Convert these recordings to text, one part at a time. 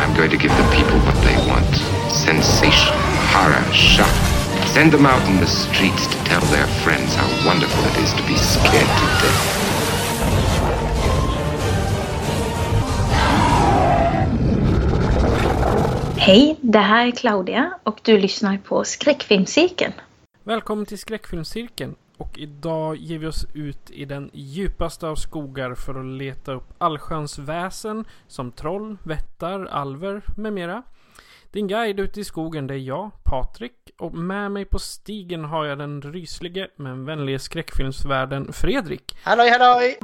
I'm going to give the people what they want sensation, horror, shock. Send them out in the streets to tell their friends how wonderful it is to be scared to death. Hej, det här är Claudia och du lyssnar på Skräckfilmscirkeln. Välkommen till Skräckfilmscirkeln. Och idag ger vi oss ut i den djupaste av skogar för att leta upp allsköns väsen som troll, vättar, alver med mera. Din guide ute i skogen det är jag, Patrik. Och med mig på stigen har jag den ryslige men vänlige skräckfilmsvärden Fredrik. Halloj halloj!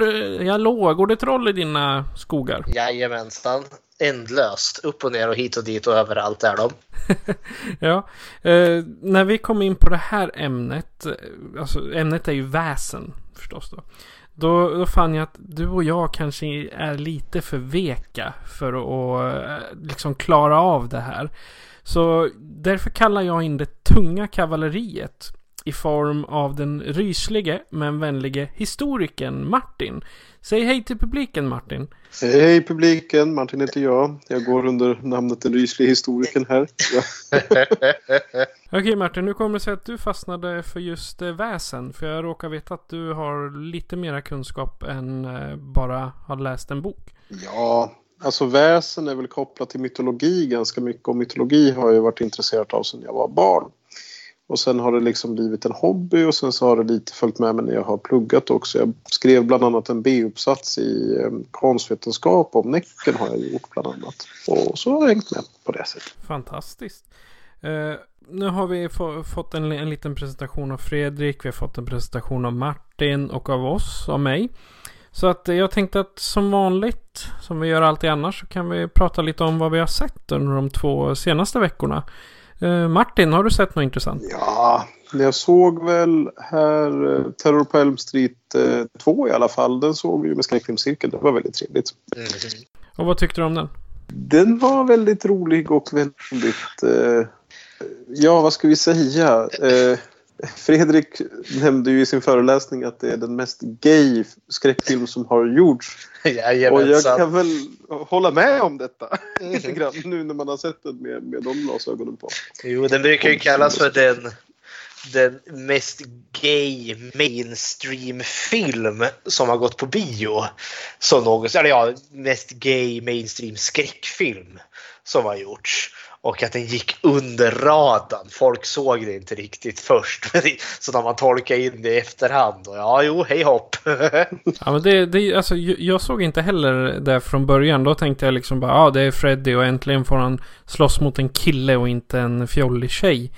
Jag låg det troll i dina skogar? Jajamensan. Ändlöst. Upp och ner och hit och dit och överallt är de. ja, eh, när vi kom in på det här ämnet, eh, alltså ämnet är ju väsen förstås då. Då, då fann jag att du och jag kanske är lite för veka för att eh, liksom klara av det här. Så därför kallar jag in det tunga kavalleriet i form av den ryslige men vänlige historikern Martin. Säg hej till publiken Martin. Hej publiken, Martin heter jag. Jag går under namnet den rysliga historikern här. Okej Martin, nu kommer det sig att du fastnade för just eh, väsen. För jag råkar veta att du har lite mera kunskap än eh, bara har läst en bok. ja, alltså väsen är väl kopplat till mytologi ganska mycket och mytologi har jag varit intresserad av sedan jag var barn. Och sen har det liksom blivit en hobby och sen så har det lite följt med mig när jag har pluggat också. Jag skrev bland annat en B-uppsats i eh, konstvetenskap om Näcken har jag gjort bland annat. Och så har jag hängt med på det sättet. Fantastiskt. Uh, nu har vi få, fått en, en liten presentation av Fredrik. Vi har fått en presentation av Martin och av oss, av mig. Så att eh, jag tänkte att som vanligt, som vi gör alltid annars, så kan vi prata lite om vad vi har sett under de två senaste veckorna. Eh, Martin, har du sett något intressant? Ja, jag såg väl här eh, Terror på Elm Street eh, 2 i alla fall. Den såg vi ju med skräckfilmscirkeln. Det var väldigt trevligt. Mm. Och vad tyckte du om den? Den var väldigt rolig och väldigt... Eh, ja, vad ska vi säga? Eh, Fredrik nämnde ju i sin föreläsning att det är den mest gay skräckfilm som har gjorts. Och jag kan väl hålla med om detta. Lite grann, nu när man har sett den med, med de glasögonen på. Jo, den brukar ju kallas för den, den mest gay mainstream-film som har gått på bio. Som något, eller ja, mest gay mainstream skräckfilm som har gjorts. Och att den gick under radarn. Folk såg det inte riktigt först. Så när man tolkar in det i efterhand. Och ja, jo, hej hopp. Ja men det, det alltså, jag såg inte heller det från början. Då tänkte jag liksom bara, ja ah, det är Freddy och äntligen får han slåss mot en kille och inte en fjollig tjej.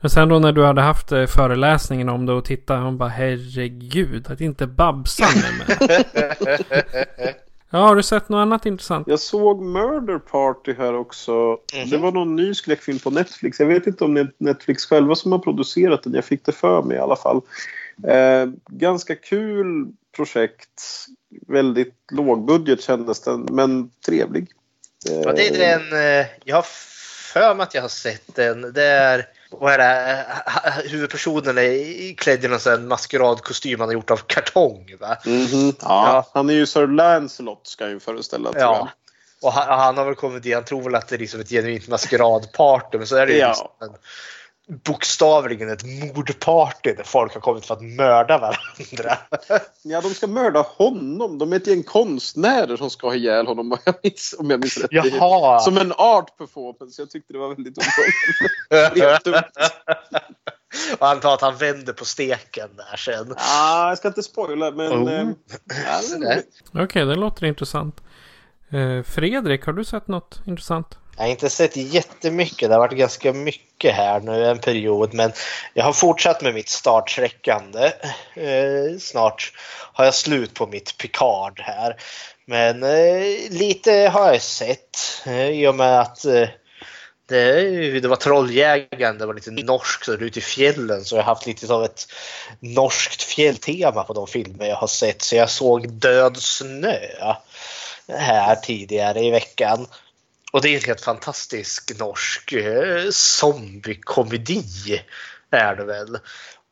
Men sen då när du hade haft eh, föreläsningen om det och tittade, han bara herregud, att inte Babsan är med. Ja, har du sett något annat intressant? Jag såg Murder Party här också. Det var någon ny skräckfilm på Netflix. Jag vet inte om det är Netflix själva som har producerat den. Jag fick det för mig i alla fall. Eh, ganska kul projekt. Väldigt lågbudget kändes den, men trevlig. Eh, Ja, det är den, eh, jag har för mig att jag har sett den. Det är, vad är det, huvudpersonen är i- klädd i någon här maskeradkostym han har gjort av kartong. Va? mhm. ja, Ja. Han är ju Sir Lancelot ska jag ju föreställa. tror Ja. Och han, han har väl kommit dit, han tror väl att det är liksom ett genuint maskeradparty men så är det ju Ja. liksom en, bokstavligen ett mordparty där folk har kommit för att mörda varandra. Ja, de ska mörda honom. De är ett gäng konstnärer som ska ha ihjäl honom om jag minns, om jag minns rätt. Jaha! Som en art performance. Jag tyckte det var väldigt dumt. Och antar att han vänder på steken där sen. Ah, jag ska inte spoila, men... Oh. eh. Okej, det låter intressant. Eh, Fredrik, har du sett något intressant? Jag har inte sett jättemycket. Det har varit ganska mycket här nu en period. Men jag har fortsatt med mitt startsträckande. Eh, snart har jag slut på mitt Picard här. Men eh, lite har jag sett eh, i och med att eh, det, det var Trolljägaren, det var lite norskt, så ute i fjällen så jag har haft lite av ett norskt fjälltema på de filmer jag har sett. Så jag såg Död snö här tidigare i veckan. Och det är en helt fantastisk norsk eh, zombiekomedi är det väl.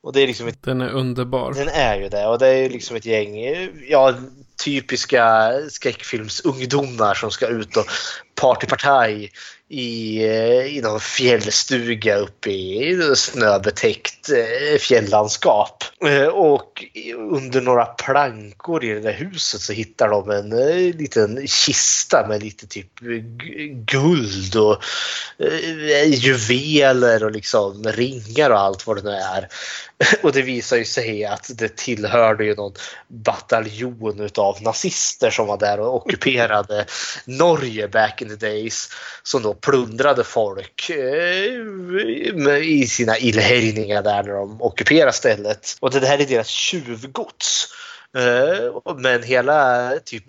Och det är liksom ett, Den är underbar. den är ju det och det är ju liksom ett gäng ja, typiska skräckfilmsungdomar som ska ut och partypartaj i, eh, i någon fjällstuga uppe i snöbetäckt fjälllandskap. fjällandskap. Eh, och under några plankor i det där huset så hittar de en liten kista med lite typ guld och juveler och liksom ringar och allt vad det nu är. Och det visar ju sig att det tillhörde ju någon bataljon utav nazister som var där och ockuperade Norge back in the days. Som då plundrade folk eh, i sina illhärjningar där när de ockuperade stället. Och det här är deras tjuvgods. Eh, men hela typ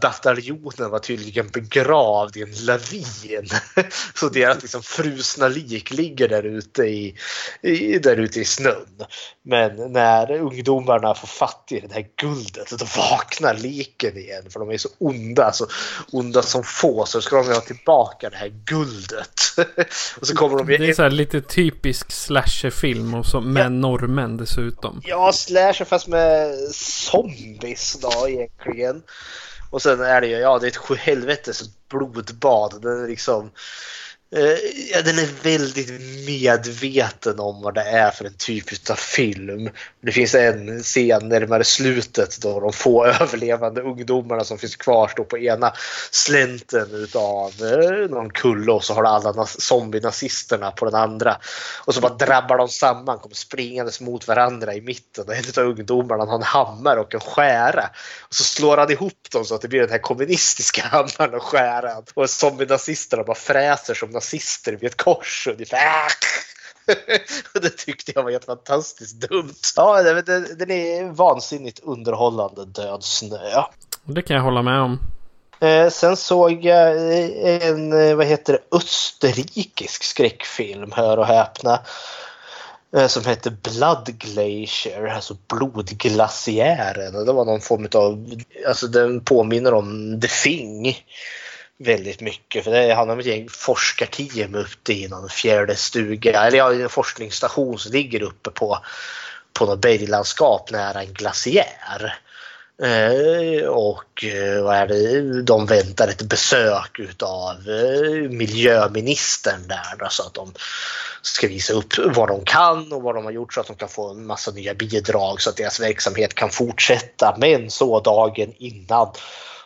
bataljonen var tydligen begravd i en lavin. Så deras liksom frusna lik ligger där ute i, i, där ute i snön. Men när ungdomarna får fatt i det här guldet då vaknar liken igen för de är så onda, så onda som få så ska de ha tillbaka det här guldet. Och så kommer de Det är så här lite typisk slasherfilm och så med norrmän dessutom. Ja, slasher fast med zombies då egentligen. Och sen är det ju, ja det är ett sjuhelvetes blodbad. Den är liksom Eh, ja, den är väldigt medveten om vad det är för en typ av film. Det finns en scen närmare slutet då de få överlevande ungdomarna som finns kvar står på ena slänten utav eh, någon kulle och så har du alla zombie-nazisterna på den andra. Och så bara drabbar de samman, kommer springandes mot varandra i mitten och en av ungdomarna har en hammare och en skära. Och så slår han ihop dem så att det blir den här kommunistiska hammaren och skäran. Och zombie-nazisterna bara fräser som nazister vid ett kors ungefär. Och det tyckte jag var helt fantastiskt dumt. Ja, den är vansinnigt underhållande, Död snö. Det kan jag hålla med om. Eh, sen såg jag eh, en, eh, vad heter det, österrikisk skräckfilm, hör och häpna. Eh, som heter Blood Glacier, alltså blodglaciären. Och det var någon form av, alltså den påminner om The Thing väldigt mycket. För det handlar om ett gäng forskarteam uppe i någon fjärde stuga, eller ja, en forskningsstation som ligger uppe på, på något berglandskap nära en glaciär. Eh, och eh, vad är det? de väntar ett besök utav eh, miljöministern där då, så att de ska visa upp vad de kan och vad de har gjort så att de kan få en massa nya bidrag så att deras verksamhet kan fortsätta. Men så dagen innan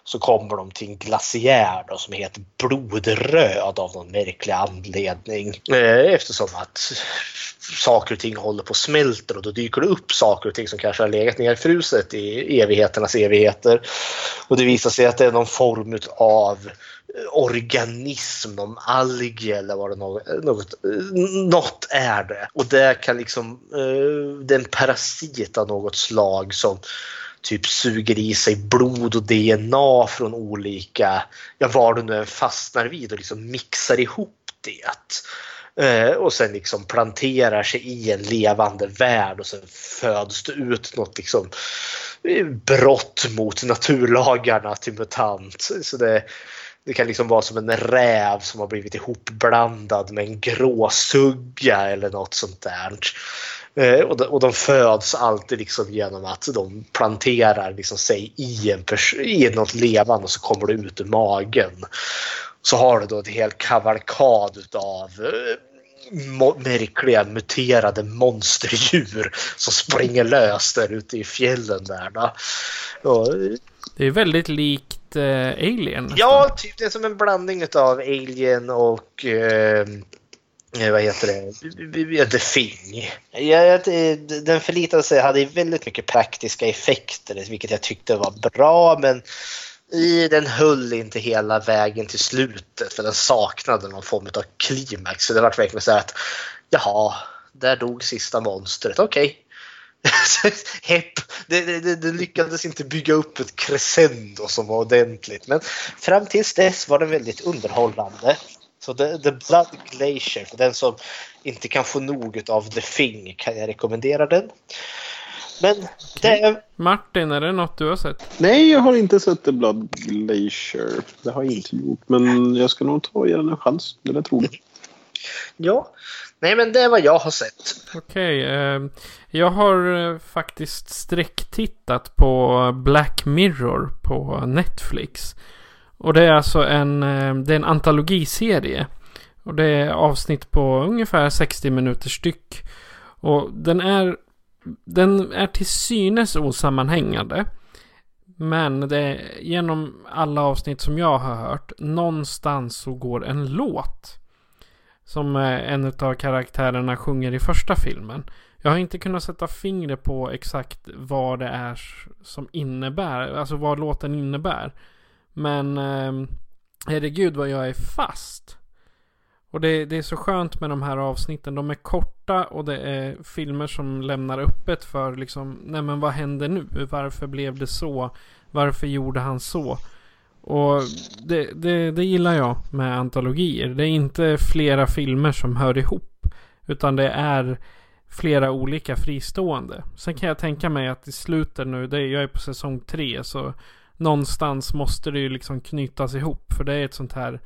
så kommer de till en glaciär då, som helt blodröd av någon märklig anledning. Eftersom att saker och ting håller på att smälta och då dyker det upp saker och ting som kanske har legat nerfruset i evigheternas evigheter. Och det visar sig att det är någon form av organism, någon alg eller vad det något, något, något är det. Och det kan liksom, eh, det är en parasit av något slag som typ suger i sig blod och DNA från olika, ja vad du nu än fastnar vid och liksom mixar ihop det. Eh, och sen liksom planterar sig i en levande värld och sen föds det ut något liksom eh, brott mot naturlagarna till mutant. Så det, det kan liksom vara som en räv som har blivit ihopblandad med en gråsugga eller något sånt där. Eh, och, de, och de föds alltid liksom genom att de planterar liksom sig i, en pers- i något levande och så kommer det ut ur magen. Så har du då ett helt kavalkad utav eh, märkliga muterade monsterdjur som springer lös där ute i fjällen där. Då. Och, Det är väldigt likt eh, Alien. Ja, typ det är som en blandning av Alien och eh, vad heter det? The det- den förlitade sig, hade väldigt mycket praktiska effekter vilket jag tyckte var bra men I, den höll inte hela vägen till slutet för den saknade någon form av klimax. Så det var verkligen så här att jaha, där dog sista monstret. Okej. Okay. Hepp. Det, det, det, lyckades inte bygga upp ett crescendo som var ordentligt. Men fram tills dess var den väldigt underhållande. Så The, The Blood Glacier, för den som inte kan få nog av The Thing kan jag rekommendera den. Men det är... Martin, är det något du har sett? Nej, jag har inte sett The Blood Glacier. Det har jag inte gjort. Men jag ska nog ta och ge den en chans. Det är troligt. Ja, nej men det är vad jag har sett. Okej, eh, jag har eh, faktiskt sträcktittat på Black Mirror på Netflix. Och det är alltså en, eh, det är en antologiserie. Och det är avsnitt på ungefär 60 minuter styck. Och den är, den är till synes osammanhängande. Men det är, genom alla avsnitt som jag har hört, någonstans så går en låt. Som eh, en av karaktärerna sjunger i första filmen. Jag har inte kunnat sätta fingret på exakt vad det är som innebär, alltså vad låten innebär. Men eh, herregud vad jag är fast. Och det, det, är så skönt med de här avsnitten. De är korta och det är filmer som lämnar öppet för liksom, nej men vad händer nu? Varför blev det så? Varför gjorde han så? Och det, det, det gillar jag med antologier. Det är inte flera filmer som hör ihop. Utan det är flera olika fristående. Sen kan jag tänka mig att i slutet nu, det jag är på säsong tre, så någonstans måste det ju liksom knytas ihop. För det är ett sånt här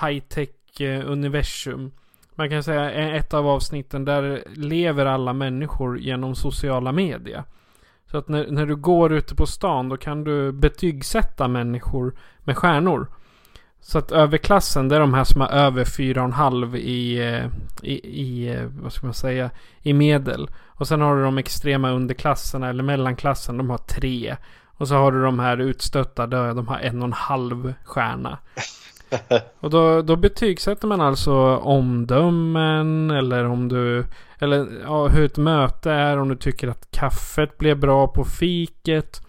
high-tech eh, universum. Man kan säga eh, ett av avsnitten där lever alla människor genom sociala medier. Så att när, när du går ute på stan då kan du betygsätta människor med stjärnor. Så att överklassen det är de här som har över 4,5 eh, i, i, i, vad ska man säga, i medel. Och sen har du de extrema underklasserna eller mellanklassen, de har 3. Och så har du de här utstötta, de har en och en halv stjärna. Och då, då betygsätter man alltså omdömen eller om du Eller ja, hur ett möte är, om du tycker att kaffet blev bra på fiket.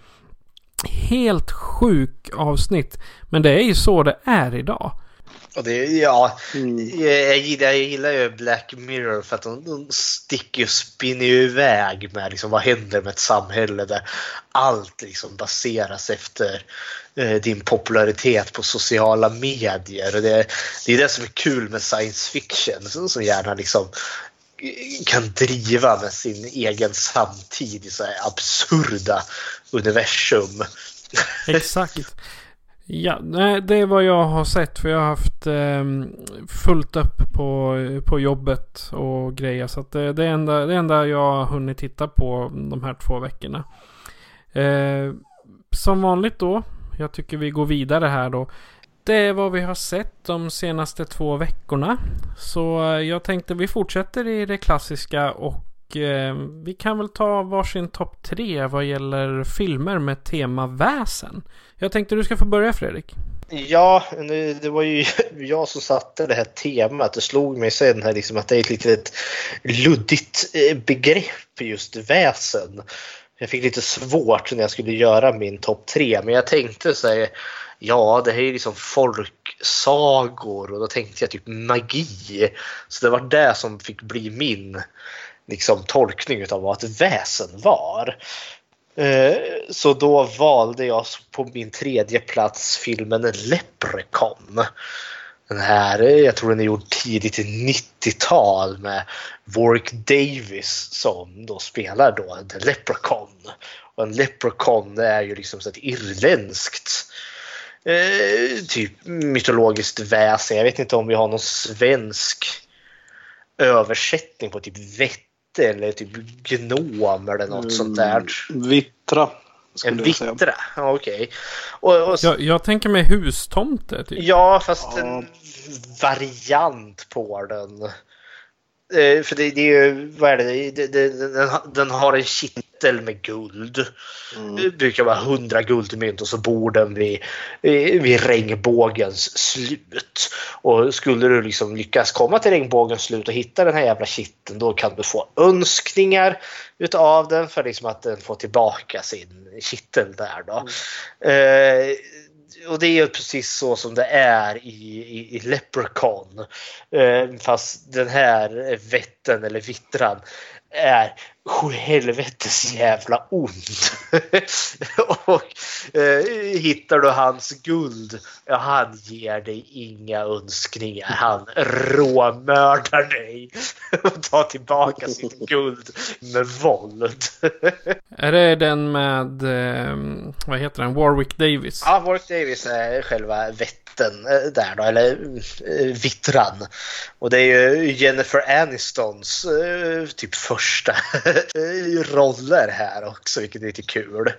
Helt sjuk avsnitt. Men det är ju så det är idag. Och det, ja, mm. jag, gillar, jag gillar ju Black Mirror för att de, de sticker och spinner iväg med liksom, vad händer med ett samhälle där allt liksom baseras efter eh, din popularitet på sociala medier. Och det, det är det som är kul med science fiction som, som gärna liksom kan driva med sin egen samtid i så här absurda universum. Exakt. Ja, det är vad jag har sett för jag har haft eh, fullt upp på, på jobbet och grejer. Så att det, det, är enda, det enda jag har hunnit titta på de här två veckorna. Eh, som vanligt då, jag tycker vi går vidare här då. Det är vad vi har sett de senaste två veckorna. Så eh, jag tänkte vi fortsätter i det klassiska och Eh, vi kan väl ta varsin topp tre vad gäller filmer med tema väsen. Jag tänkte du ska få börja Fredrik. Ja, det var ju jag som satte det här temat. Det slog mig sen här liksom att det är ett litet luddigt eh, begrepp just väsen. Jag fick lite svårt när jag skulle göra min topp tre men jag tänkte så här, ja det här är liksom folksagor och då tänkte jag typ magi. Så det var det som fick bli min liksom, tolkning av vad ett väsen var. Eh, så då valde jag på min tredje plats filmen Leprechaun. Den här, eh, jag tror den är gjord tidigt 90-tal med Warwick Davis som då spelar då The Leprechaun. Och en Leprechaun är ju liksom ett irländskt eh, typ mytologiskt väsen. Jag vet inte om vi har någon svensk översättning på typ vett eller typ gnom eller något mm, sånt där. Vittra. En vittra? Ja, Okej. Okay. Och, och, jag, jag, tänker mig hustomte. Typ. Ja, fast ja. en variant på den. Eh, för det, det, är ju, vad är det, det, det den, den, har en kittel med guld. Mm. Det brukar vara 100 guldmynt och så bor den vid, vid regnbågens slut. Och skulle du liksom lyckas komma till regnbågens slut och hitta den här jävla kitteln då kan du få önskningar utav den för liksom att den får tillbaka sin kittel där då. Mm. Eh, och det är ju precis så som det är i, i, i Leprechaun. Eh, fast den här vetten eller vittran är helvetes jävla ond. och eh, hittar du hans guld, ja, han ger dig inga önskningar. Han råmördar dig och tar tillbaka sitt guld med våld. är det den med, eh, vad heter den, Warwick Davis? Ja, Warwick Davis är själva hjälten eh, där då, eller eh, vittran. Och det är ju Jennifer Anistons eh, typ första roller här också, vilket är lite kul.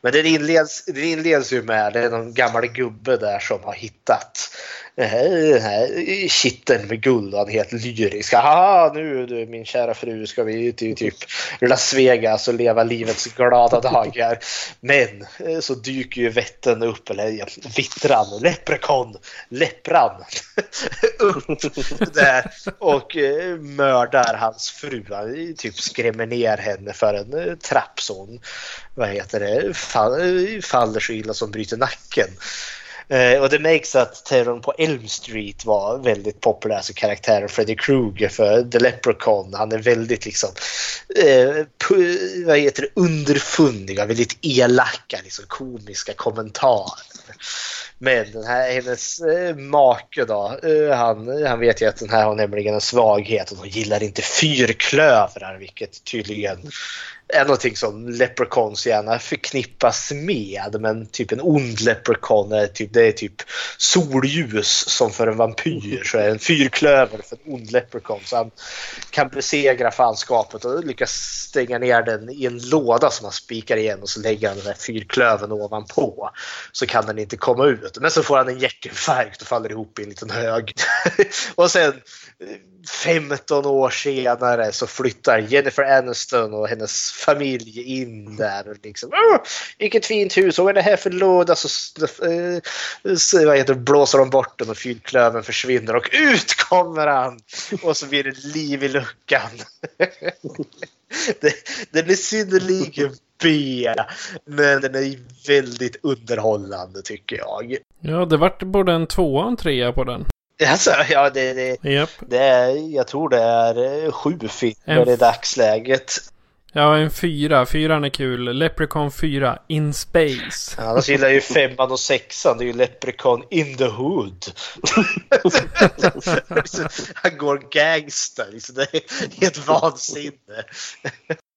Men den inleds, den inleds ju med, det är någon gammal gubbe där som har hittat här kitteln med guld och han helt lyrisk. Haha, nu du min kära fru ska vi till typ Las Vegas och leva livets glada dagar. Men eh, så dyker ju vätten upp, eller ja, vittran, leprekon, läppran upp där och eh, mördar hans fru. Han typ skrämmer ner henne för en eh, trapp så vad heter det, faller så illa som bryter nacken. Eh, och det märks att terrorn på Elm Street var väldigt populär som karaktär. Freddy Krueger för The Leprechaun. Han är väldigt liksom eh, vad heter det, underfundiga, väldigt elaka, liksom komiska kommentarer. Men den här, hennes eh, make då, eh, han, han vet ju att den här har nämligen en svaghet och hon gillar inte fyrklövrar vilket tydligen är någonting som leprechauns gärna förknippas med. Men typ en ond leprechaun är typ, det är typ solljus som för en vampyr. Så är en fyrklöver för en ond leprechaun. Så han kan besegra fanskapet och lyckas stänga ner den i en låda som han spikar igen och så lägger han den där fyrklövern ovanpå. Så kan den inte komma ut. Men så får han en hjärtinfarkt och faller ihop i en liten hög. och sen eh, 15 år senare så flyttar Jennifer Aniston och hennes familj in där. Liksom, vilket fint hus, och vad är det här för låda? Så, så vad heter, blåser de bort den och fyrklöven försvinner och ut kommer han! Och så blir det liv i luckan. det, den är synnerligen B, men den är väldigt underhållande tycker jag. Ja, det vart både en tvåa och en trea på den. Alltså, ja, det, det, yep. det är, jag tror det är eh, sju filmer i dagsläget. Ja, en fyra. Fyran är kul. Leprechaun 4, In Space. Ja, annars gillar jag ju femman och sexan. Det är ju Leprechaun in the Hood. Han går gangster. Liksom. Det är helt vansinne.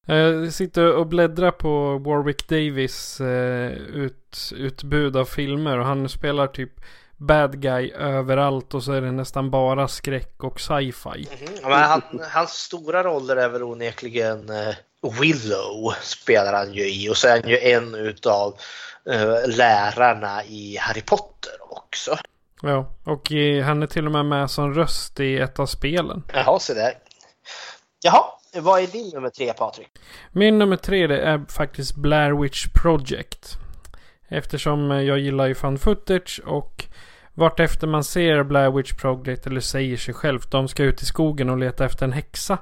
Jag sitter och bläddrar på Warwick Davis eh, ut, utbud av filmer och han spelar typ bad guy överallt och så är det nästan bara skräck och sci-fi. Mm -hmm. han, hans stora roller är väl onekligen uh, Willow spelar han ju i och så är han ju en utav uh, lärarna i Harry Potter också. Ja, och i, han är till och med med som röst i ett av spelen. Jaha, så där. Jaha, vad är din nummer tre Patrik? Min nummer tre det är faktiskt Blair Witch Project. Eftersom jag gillar ju fan footage och vartefter man ser Blair Witch Project eller säger sig själv. De ska ut i skogen och leta efter en häxa.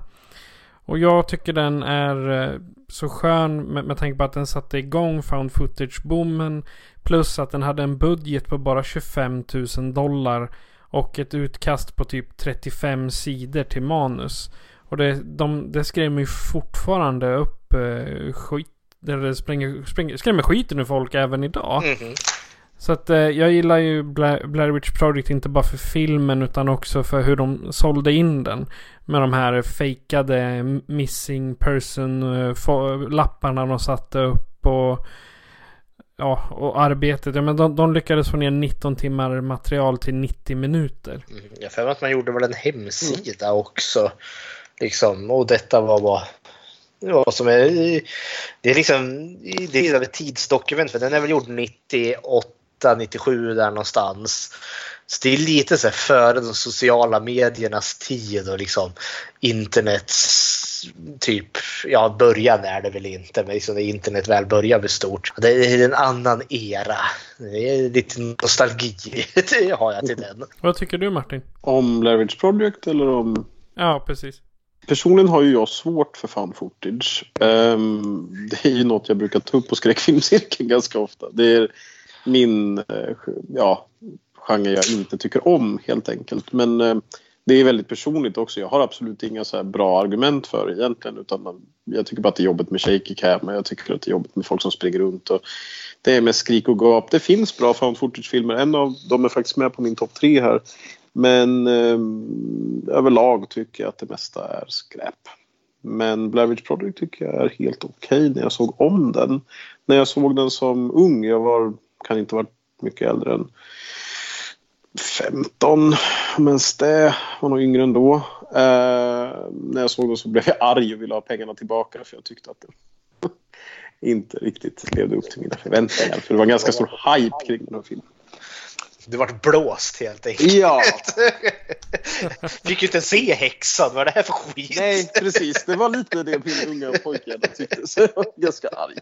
Och jag tycker den är eh, så skön med, med tanke på att den satte igång found footage-boomen. Plus att den hade en budget på bara 25 000 dollar. Och ett utkast på typ 35 sidor till manus. Och det, de, det skrämmer ju fortfarande upp eh, skit. Det spränger, spränger, skrämmer skiten ur folk även idag. Mm -hmm. Så att eh, jag gillar ju Blair, Blair Witch Project inte bara för filmen utan också för hur de sålde in den. Med de här fejkade missing person-lapparna eh, de satte upp och Ja, och arbetet. Ja, men de, de lyckades få ner 19 timmar material till 90 minuter. Mm, jag för att man gjorde väl en hemsida mm. också. Liksom, och detta var bara som är, det är liksom det är ett tidsdokument för den är väl gjord 98 97 där någonstans. Så det är lite så här före de sociala mediernas tid och liksom internets typ, ja början är det väl inte, men liksom när internet väl börjar bli stort. Det är en annan era. Det är lite nostalgi det har jag till den. Vad tycker du Martin? Om Larridge Project eller om? Ja, precis. Personligen har ju jag svårt för fan footage. Um, det är ju något jag brukar ta upp på skräckfilmscirkeln ganska ofta. Det är min eh, ja, genre jag inte tycker om helt enkelt. Men eh, det är väldigt personligt också. Jag har absolut inga så bra argument för det egentligen. Utan jag tycker bara att det är jobbigt med shaky cam. Jag tycker att det är jobbigt med folk som springer runt. Och det är med skrik och gap. Det finns bra found footage-filmer. En av dem är faktiskt med på min topp tre här. Men eh, överlag tycker jag att det mesta är skräp. Men Blair Witch Project tycker jag är helt okej okay när jag såg om den. När jag såg den som ung, jag var, kan inte varit mycket äldre än 15, men det var nog yngre ändå. Eh, när jag såg dem så blev jag arg och ville ha pengarna tillbaka för jag tyckte att det inte riktigt levde upp till mina förväntningar. För det var en ganska stor hype kring den här filmen. Du vart blåst helt enkelt. Ja. Fick ju inte se häxan. Vad är det här för skit? Nej, precis. Det var lite det min unga pojke tyckte. Så jag var ganska arg.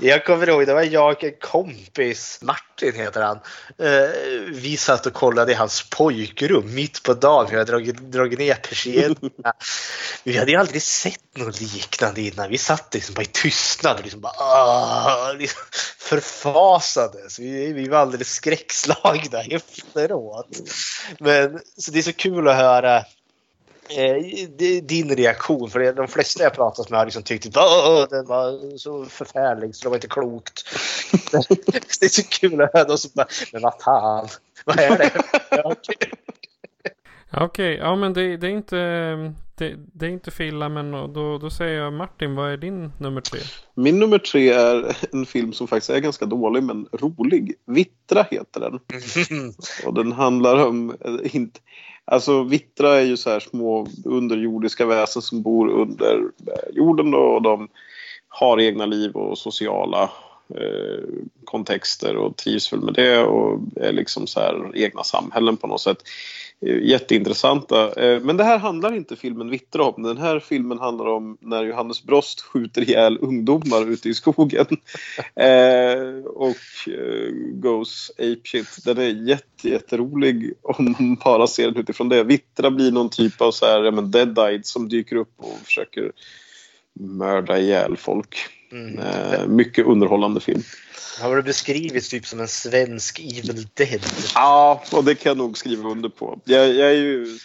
Jag kommer ihåg, det var jag och en kompis, Martin heter han. Eh, vi satt och kollade i hans pojkrum mitt på dagen. Vi hade dragit, dragit ner persiennerna. Vi hade ju aldrig sett något liknande innan. Vi satt liksom bara i tystnad och liksom bara liksom förfasades. Vi, vi var alldeles skräckslagna nöjda efteråt. Men, så det är så kul att höra eh, din reaktion. För de flesta jag pratat med har liksom tyckt att den var så förfärlig så det var inte klokt. det är så kul att höra dem som bara, men vad fan, vad är det? Okej, okay, ja men det, det, är inte det, det, är inte Filla men då, då säger jag Martin, vad är din nummer tre? Min nummer tre är en film som faktiskt är ganska dålig men rolig. Vittra heter den. Och den handlar om, inte, alltså Vittra är ju så här små underjordiska väsen som bor under jorden då, och de har egna liv och sociala eh, kontexter och trivs väl med det och är liksom så här egna samhällen på något sätt. Eh, jätteintressanta. Eh, men det här handlar inte filmen Vittra om. Den här filmen handlar om när Johannes Brost skjuter ihjäl ungdomar ute i skogen. eh, och goes apeshit. Den är jätte, jätterolig om man bara ser den utifrån det. Vittra blir någon typ av så här, ja, men dead som dyker upp och försöker mörda ihjäl folk. Mm. Eh, mycket underhållande film. Har det beskrivits typ som en svensk Evil Dead? Ja, och det kan jag nog skriva under på. Jag, jag är ju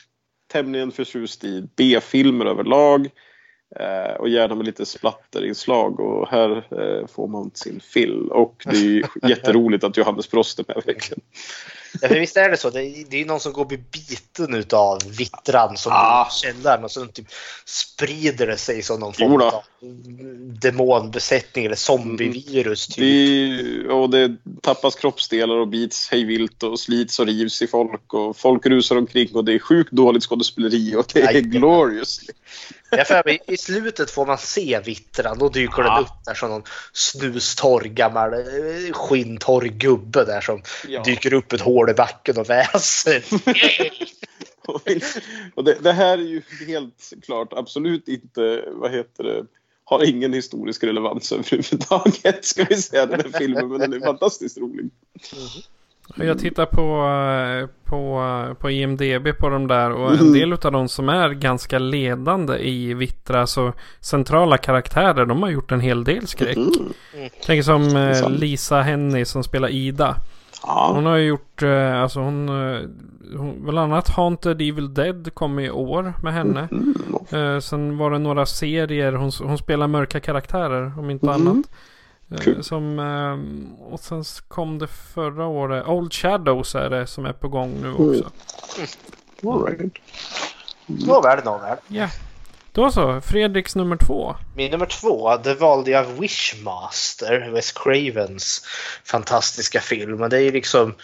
tämligen förtjust i B-filmer överlag. Eh, och gärna med lite splatterinslag och här eh, får man sin fill. Och det är jätteroligt att Johannes Brost är med verkligen. Ja, för visst är det så. Det är, det är någon som går bli biten utav vittran som ah. källaren och så typ sprider det sig som någon form av demonbesättning eller zombievirus. Typ. Det, och det tappas kroppsdelar och bits hejvilt och slits och rivs i folk och folk rusar omkring och det är sjukt dåligt skådespeleri och det är Nej, glorious. Jag för mig, I slutet får man se vittran. Då dyker ja. den upp där som någon snustorr gammal eh, skinntorr gubbe där som ja. dyker upp ett hål i backen och väser. och det, det, här är ju helt klart absolut inte, vad heter det, har ingen historisk relevans överhuvudtaget ska vi säga den här filmen men den är fantastiskt rolig. Mm. Jag tittar på, eh, på, eh, på IMDB på de där och en mm. del av de som är ganska ledande i Vittra, alltså centrala karaktärer, de har gjort en hel del skräck. Mm. Tänker som eh, Lisa Henny som spelar Ida. Ja. Hon har ju gjort, alltså hon, hon bland annat Haunted Evil Dead kom i år med henne. Mm. sen var det några serier, hon, hon spelar mörka karaktärer om inte mm. annat. Cool. Eh, som, ehm, och sen kom det förra året. Old Shadows är det som är på gång nu också. Mm. All right. Nåväl, nåväl. Ja. Då så, Fredriks nummer två. Min nummer två, det valde jag Wishmaster, Wes Cravens fantastiska film. Det är ju liksom,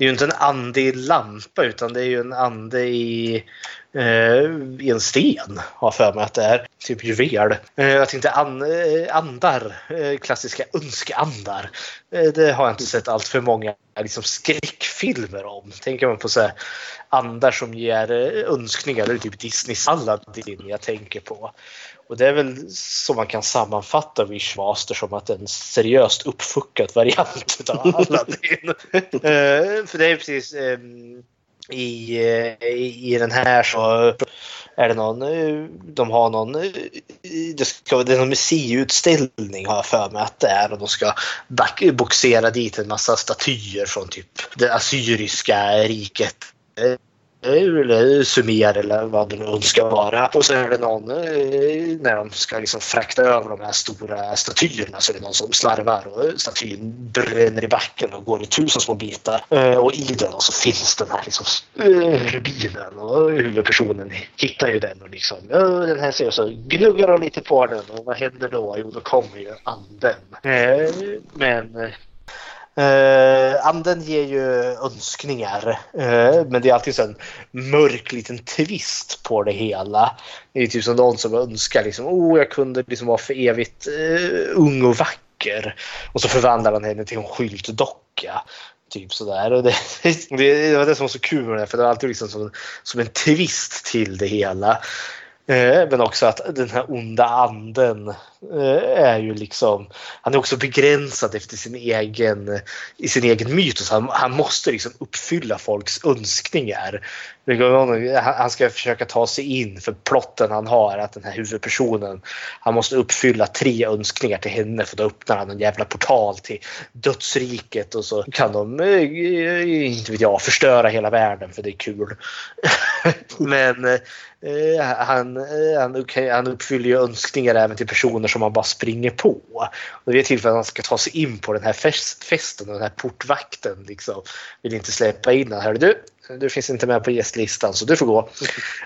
det är ju inte en ande i lampa utan det är ju en ande i eh, i en sten, har för mig att det är. Typ juvel. Eh, jag tänkte an, eh, andar, eh, klassiska önskeandar. Eh, det har jag inte sett allt för många liksom, skräckfilmer om. Tänker man på så här, andar som ger eh, önskningar, typ det är typ Disneys Aladdin jag tänker på. Och det är väl så man kan sammanfatta Wishmaster som att en seriöst uppfuckad variant av Aladdin. för det är precis i, i den här så är det någon, eh, de har någon, eh, det, ska, det är någon museiutställning har jag för mig att det är och de ska boxera dit en massa statyer från typ det assyriska riket eller Sumer eller vad det nu ska vara. Och så är det någon, eh, när de ska liksom frakta över de här stora statyerna så är det någon som slarvar och statyn bränner i backen och går i tusen små bitar. Eh, och i den så finns den här liksom rubinen och huvudpersonen hittar ju den och liksom den här ser så gnuggar de lite på den och vad händer då? Jo, då kommer ju anden. Eh, men Uh, anden ger ju önskningar, uh, men det är alltid en mörk liten twist på det hela. Det är typ som någon som önskar liksom, oh, jag kunde liksom vara för evigt uh, ung och vacker. Och så förvandlar han henne till en skyltdocka. Typ sådär. Och det, det, det var det som var så kul med det, för det var alltid liksom som, som en twist till det hela. Men också att den här onda anden Eh, är ju liksom, han är också begränsad efter sin egen, i sin egen mytos. Han, han måste liksom uppfylla folks önskningar. Han ska försöka ta sig in för plotten han har att den här huvudpersonen han måste uppfylla tre önskningar till henne för då öppnar han en jävla portal till dödsriket och så kan de, eh, inte vet jag, förstöra hela världen för det är kul. Men eh, han, han, han uppfyller ju önskningar även till personer som han bara springer på. Och det är tillfället han ska ta sig in på den här fest, festen och den här portvakten liksom, vill inte släppa in honom. Du, du finns inte med på gästlistan så du får gå. Och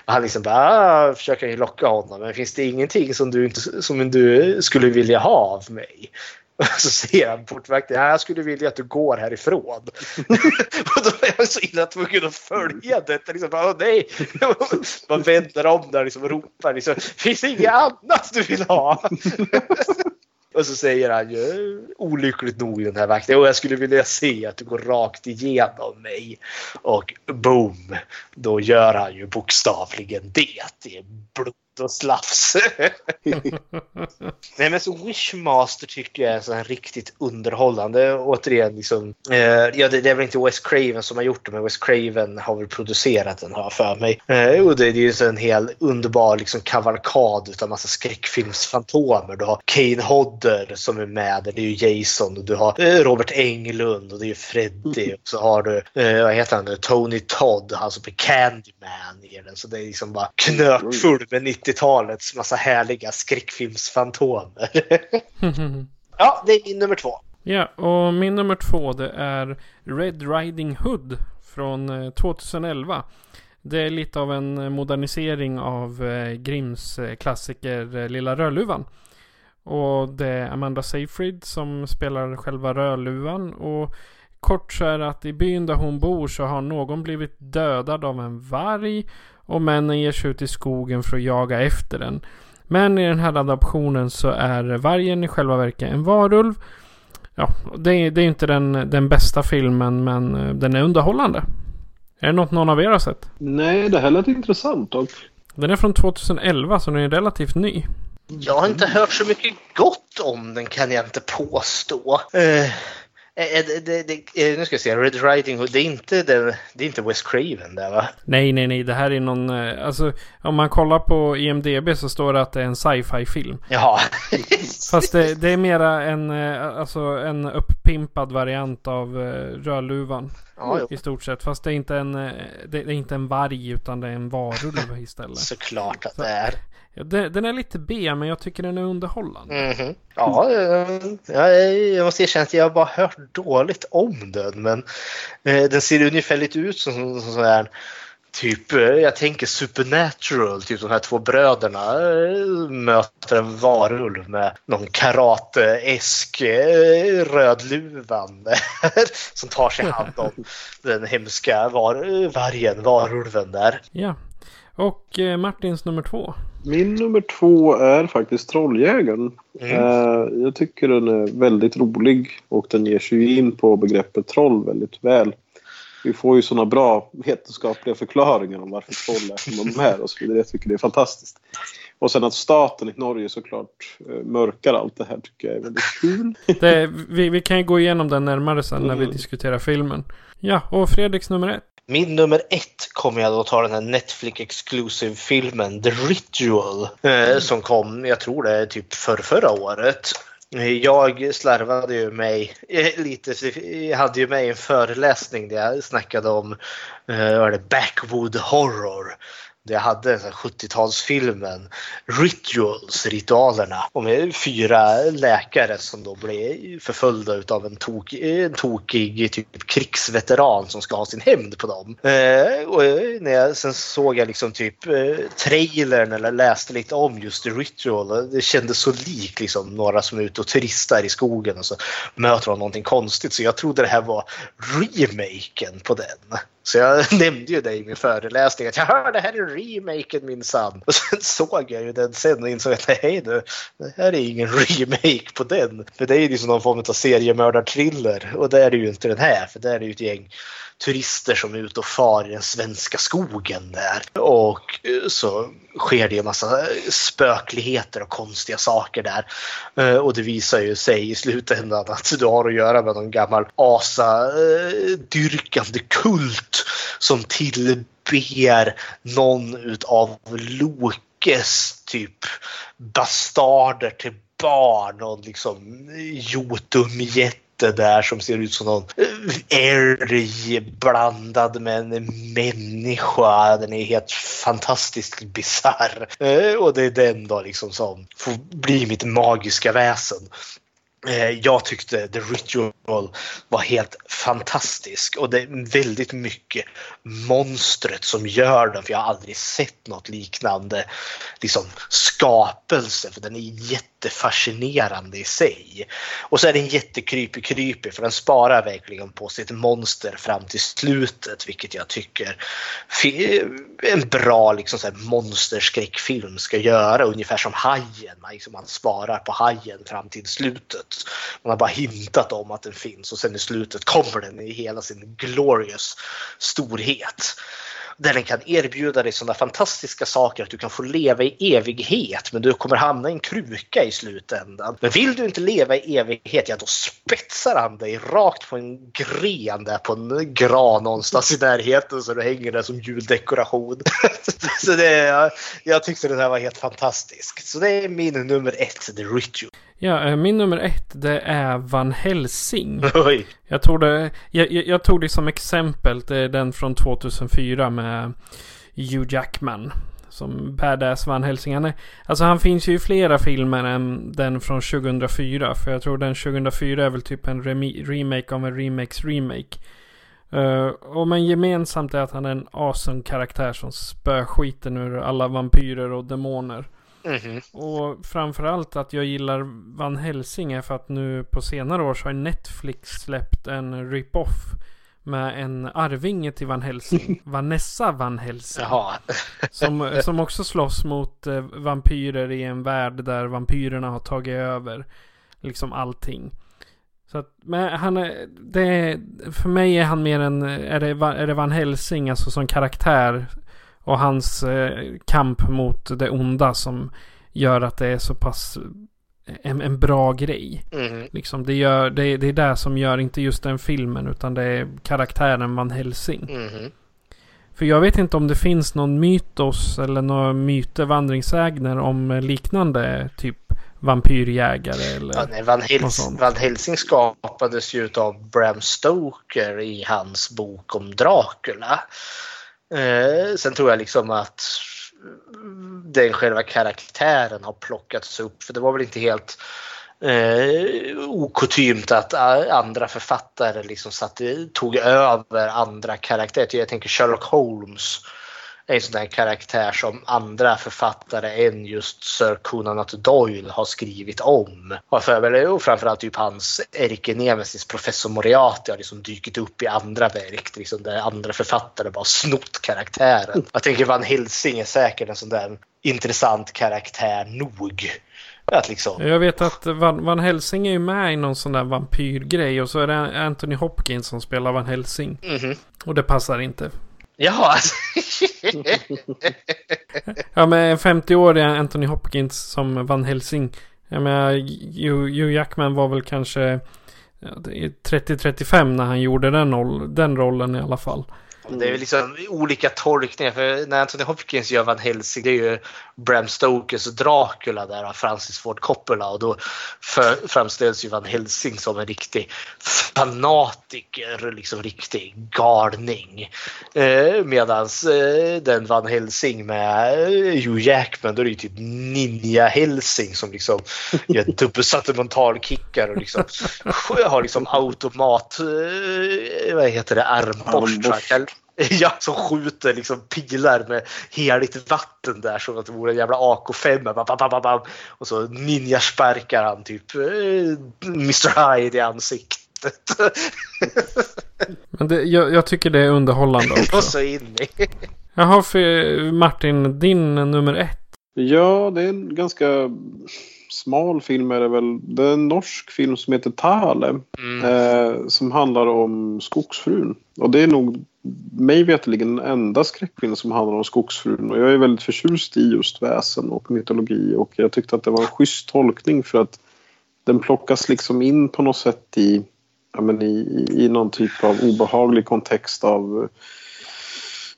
han liksom bara ah, försöker locka honom. Men finns det ingenting som du, inte, som du skulle vilja ha av mig? Och så säger han portvakten, jag skulle vilja att du går härifrån. och då är jag så illa tvungen att följa detta. Liksom, bara nej. Man vänder om där liksom, och ropar, liksom, finns det inget annat du vill ha? Och så säger han ju olyckligt nog den här vakten. Och jag skulle vilja se att du går rakt igenom mig. Och boom! Då gör han ju bokstavligen det. Det är blod och slafs. Nej men så Wishmaster tycker jag är så riktigt underhållande. Återigen liksom. Eh, ja det, det, är väl inte Wes Craven som har gjort det men Wes Craven har väl producerat den har för mig. Eh, och det, det är ju så en hel underbar liksom kavalkad utav massa skräckfilmsfantomer. Du har Kane Hodder som är med. Det är ju Jason och du har eh, Robert Englund och det är ju Freddy. Och så har du, eh, vad heter han nu, Tony Todd, han som är Candyman i den. Så det är liksom bara knökfull med 90-talets massa härliga skräckfilmsfantomer. ja, det är min nummer två. Ja, och min nummer två det är Red Riding Hood från 2011. Eh, det är lite av en modernisering av eh, Grimms eh, klassiker Lilla Rödluvan. Och det är Amanda Seyfried som spelar själva Rödluvan. Och kort så är det att i byn där hon bor så har någon blivit dödad av en varg. Och männen ger sig ut i skogen för att jaga efter den. Men i den här adaptionen så är vargen i själva verket en varulv. Ja, det är, det är inte den, den bästa filmen men eh, den är underhållande. Är det något någon av er har sett? Nej, det här lät intressant dock. Den är från 2011 så den är relativt ny. Jag har inte hört så mycket gott om den kan jag inte påstå. Uh, det, det, det, nu ska jag se, Red Riding Hood, det är inte, det, det är inte Wes Craven där va? Nej, nej, nej, det här är någon, eh, alltså om man kollar på IMDB så står det att det är en sci-fi film. Jaha. Fast det, är mera en, eh, alltså en uppimpad variant av Rödluvan. Ja, I stort sett. Fast det är inte en, det är inte en varg utan det är en varulv istället. Såklart att det är. Ja, den är lite B men jag tycker den är underhållande. Mm -hmm. Ja, jag måste erkänna att jag bara hört dåligt om den. Men eh, den ser ungefär lite ut som sån här typ, eh, jag tänker supernatural, typ de här två bröderna eh, möter en varulv med någon karate-esk rödluvan som tar sig hand om den hemska var, vargen, varulven där. Ja, och Martins nummer två. Min nummer två är faktiskt Trolljägaren. Mm. Jag tycker den är väldigt rolig och den ger sig in på begreppet troll väldigt väl. Vi får ju sådana bra vetenskapliga förklaringar om varför troll är som de är och så vidare. Jag tycker det är fantastiskt. Och sen att staten i Norge såklart uh, mörkar allt det här tycker jag är väldigt kul. Det, vi, vi kan ju gå igenom den närmare sen mm. när vi mm. diskuterar filmen. Ja, och Fredriks nummer ett. Min nummer ett kommer jag då ta den här Netflix Exclusive filmen The Ritual eh, som kom, jag tror det är typ för förra året. Jag slarvade ju mig eh, lite, jag hade ju med en föreläsning där jag snackade om uh, backwood horror jag hade 70-talsfilmen Rituals, ritualerna. Och med fyra läkare som då blev förföljda av en, tok, en tokig typ krigsveteran som ska ha sin hämnd på dem. Eh, och eh, när jag, sen såg jag liksom typ eh, trailern eller läste lite om just The Ritual. Det kändes så likt liksom några som är ute och turistar i skogen och så möter de någonting konstigt. Så jag trodde det här var remaken på den. Så jag nämnde ju det i min föreläsning att jag hör det här är remaken minsann. Och sen såg jag ju den sen och insåg att nej du, det här är ingen remake på den. För det är ju liksom någon form av seriemördarthriller och det är det ju inte den här för det är ju ett gäng turister som är ute och far i den svenska skogen där. Och eh, så sker det en massa eh, spökligheter och konstiga saker där. Eh, och det visar ju sig i slutändan att du har att göra med någon gammal asadyrkande kult som tillber någon utav Lokes typ bastarder till barn och liksom det där som ser ut som någon eh, älg blandad med en människa. Den är helt fantastiskt bisarr. Eh, och det är den då liksom som får bli mitt magiska väsen. Eh, jag tyckte The Ritual var helt fantastisk och det är väldigt mycket monstret som gör den för jag har aldrig sett något liknande liksom, skapelse för den är jättefascinerande i sig. Och så är den jättekrypig krypig för den sparar verkligen på sitt monster fram till slutet vilket jag tycker en bra liksom, så här, monsterskräckfilm ska göra ungefär som Hajen. Man, liksom, man sparar på Hajen fram till slutet. Man har bara hintat om att den finns och sen i slutet kommer den i hela sin glorious storhet där den kan erbjuda dig sådana fantastiska saker att du kan få leva i evighet men du kommer hamna i en kruka i slutändan. Men vill du inte leva i evighet, ja då spetsar han dig rakt på en gren där på en gran någonstans i närheten så du hänger där som juldekoration. så det, jag tyckte det här var helt fantastiskt. Så det är min nummer ett, The Ritual. Ja, eh, min nummer ett det är Van Helsing. Oj. Jag tog det, jag, jag, tog det som exempel. Det är den från 2004 med Hugh Jackman. Som badass Van Helsing. Han är, alltså han finns ju i flera filmer än den från 2004. För jag tror den 2004 är väl typ en remake av en remakes remake. Uh, och men gemensamt är att han är en awesome karaktär som spöar skiten ur alla vampyrer och demoner. Mm. Och framförallt att jag gillar Van Helsing är för att nu på senare år så har Netflix släppt en rip-off med en arvinge till Van Helsing. Vanessa Van Helsing. Som, som också slåss mot eh, vampyrer i en värld där vampyrerna har tagit över liksom allting. Så att, men han är, det, för mig är han mer en, är det, är det Van Helsing alltså som karaktär och hans eh, kamp mot det onda som gör att det är så pass eh, en, en bra grej. Mm. Liksom, det, gör, det, det är det som gör inte just den filmen utan det är karaktären Van Helsing. Mm. För jag vet inte om det finns någon mytos eller några myter, vandringssägner om liknande typ vampyrjägare eller ja, nej, Van, Hels Van Helsing skapades ju av Bram Stoker i hans bok om Dracula. Eh, sen tror jag liksom att den själva karaktären har plockats upp. För det var väl inte helt eh, okutymt att eh, andra författare liksom satt, tog över andra karaktärer. Jag tänker Sherlock Holmes en sån där karaktär som andra författare än just Sir Conan Doyle har skrivit om. Och, för, och framförallt typ hans ärkenemesis professor Moriarty har liksom dykt upp i andra verk liksom där andra författare bara snott karaktären. Jag tänker Van Helsing är säkert en sån där intressant karaktär nog. Att liksom... Jag vet att Van, Van Helsing är ju med i någon sån där vampyrgrej och så är det Anthony Hopkins som spelar Van Helsing. Mm -hmm. Och det passar inte. Jaha. Alltså. ja men en 50-årig Anthony Hopkins som vann Helsing. Jag menar, Hugh Jackman var väl kanske 30-35 när han gjorde den, roll, den rollen i alla fall. Det är liksom olika tolkningar. För när Anthony Hopkins gör Van Helsing, det är ju Bram Stokers Dracula där av Francis Ford Coppola. Och då för, framställs ju Van Helsing som en riktig fanatiker, liksom riktig galning. Eh, Medan eh, den Van Helsing med Hugh Jackman, då är det ju typ Ninja Helsing som liksom gör dubbelsatte mentalkickar och liksom har liksom automat, eh, vad heter det, armborstar. Ja, som skjuter liksom pilar med heligt vatten där som att det vore en jävla AK5. Bam, bam, bam, och så ninjasparkar han typ eh, Mr Hyde i ansiktet. Men det, jag, jag tycker det är underhållande också. och så in i. Jaha, för Martin, din nummer ett. Ja, det är en ganska smal film är det väl. Det är en norsk film som heter Tale. Mm. Eh, som handlar om skogsfrun. Och det är nog mig veterligen den enda skräckfilm som handlar om skogsfrun. Och jag är väldigt förtjust i just väsen och mytologi. Och jag tyckte att det var en schysst tolkning för att den plockas liksom in på något sätt i, ja, men i, i, i någon typ av obehaglig kontext av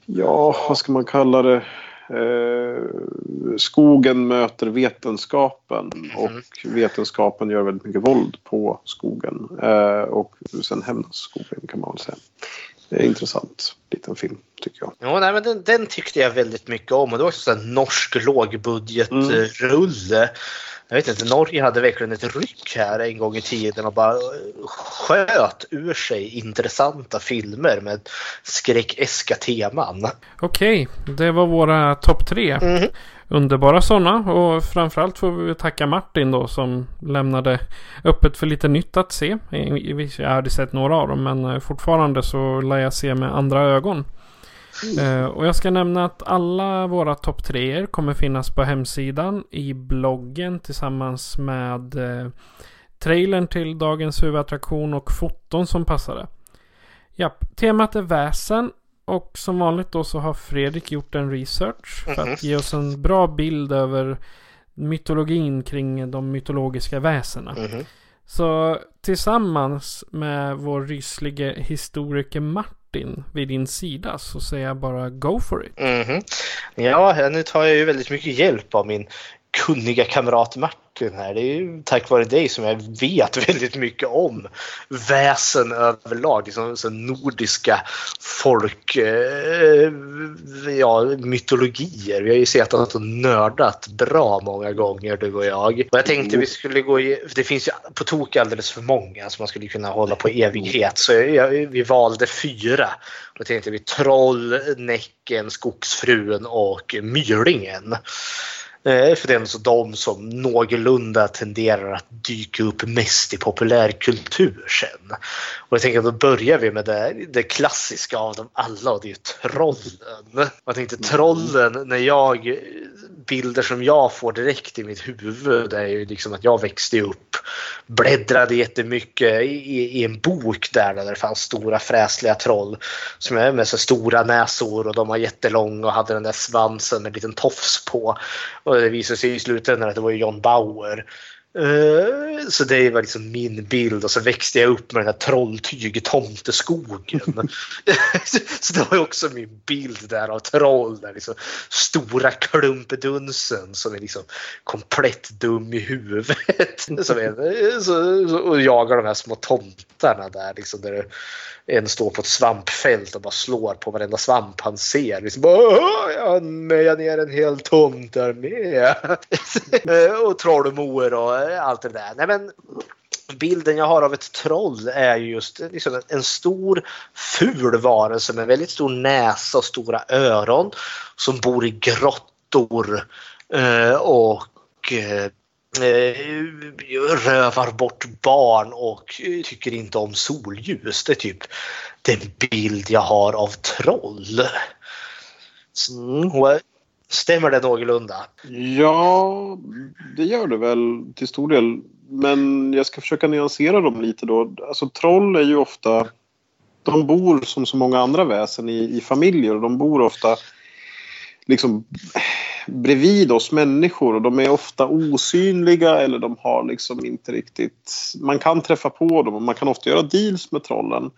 Ja, vad ska man kalla det? Eh, skogen möter vetenskapen och vetenskapen gör väldigt mycket våld på skogen. Eh, och sen hämnas skogen kan man väl säga. Det är en intressant liten film tycker jag. Jo, nej, men den, den tyckte jag väldigt mycket om och det var också en norsk lågbudgetrulle. Jag vet inte, Norge hade verkligen ett ryck här en gång i tiden och bara sköt ur sig intressanta filmer med skräckeska teman. Okej, det var våra topp tre. Mhm. Underbara sådana och framförallt får vi tacka Martin då som lämnade öppet för lite nytt att se. Jag hade sett några av dem men fortfarande så lär jag se med andra ögon. Eh, och jag ska nämna att alla våra topp treor kommer finnas på hemsidan i bloggen tillsammans med eh, trailern till dagens huvudattraktion och foton som passade. Japp, temat är väsen och som vanligt då så har Fredrik gjort en research för att ge oss en bra bild över mytologin kring de mytologiska väsena. Mhm. Så tillsammans med vår ryslige historiker Martin vid din sida så säger jag bara go for it. Mhm. Ja, nu tar jag ju väldigt mycket hjälp av min kunniga kamrat Martin här. Det är ju tack vare dig som jag vet väldigt mycket om väsen överlag. Liksom, så nordiska folk, eh, ja, mytologier. Vi har ju sett att och nördat bra många gånger du och jag. Och jag tänkte vi skulle gå i, det finns ju på tok alldeles för många som man skulle kunna hålla på evighet. Så jag, vi valde fyra. Då tänkte vi Troll, Näcken, Skogsfrun och Myrlingen. Eh, För det är så de som någorlunda tenderar att dyka upp mest i populärkultur sen. Och jag tänker att då börjar vi med det, det klassiska av dem alla och det är ju trollen. Jag tänkte trollen, när jag bilder som jag får direkt i mitt huvud är ju liksom att jag växte upp, bläddrade jättemycket i, i en bok där, där det fanns stora fräsliga troll som är med så stora näsor och de var jättelånga och hade den där svansen med en liten tofs på. Och det visade sig i slutändan att det var John Bauer. Eh, så det var liksom min bild och så växte jag upp med den här trolltyg tomteskogen. så det var ju också min bild där av troll. Där liksom stora klumpedunsen som är liksom komplett dum i huvudet. som är, så, så, och jagar de här små tomtarna där. Liksom, där en står på ett svampfält och bara slår på varenda svamp han ser. Liksom, bara, jag mejar ner en hel tomt där med. Eh, och trollmor och allt det där. Nej, men bilden jag har av ett troll är ju just liksom en- stor ful varelse med väldigt stor näsa och stora öron som bor i grottor eh, och eh, eh, rövar bort barn och tycker inte om solljus. Det är typ den bild jag har av troll. Mm. Stämmer det någorlunda? Ja, det gör det väl till stor del. Men jag ska försöka nyansera dem lite då. Alltså troll är ju ofta... De bor som så många andra väsen i, i familjer och de bor ofta liksom bredvid oss människor och de är ofta osynliga eller de har liksom inte riktigt... Man kan träffa på dem och man kan ofta göra deals med trollen.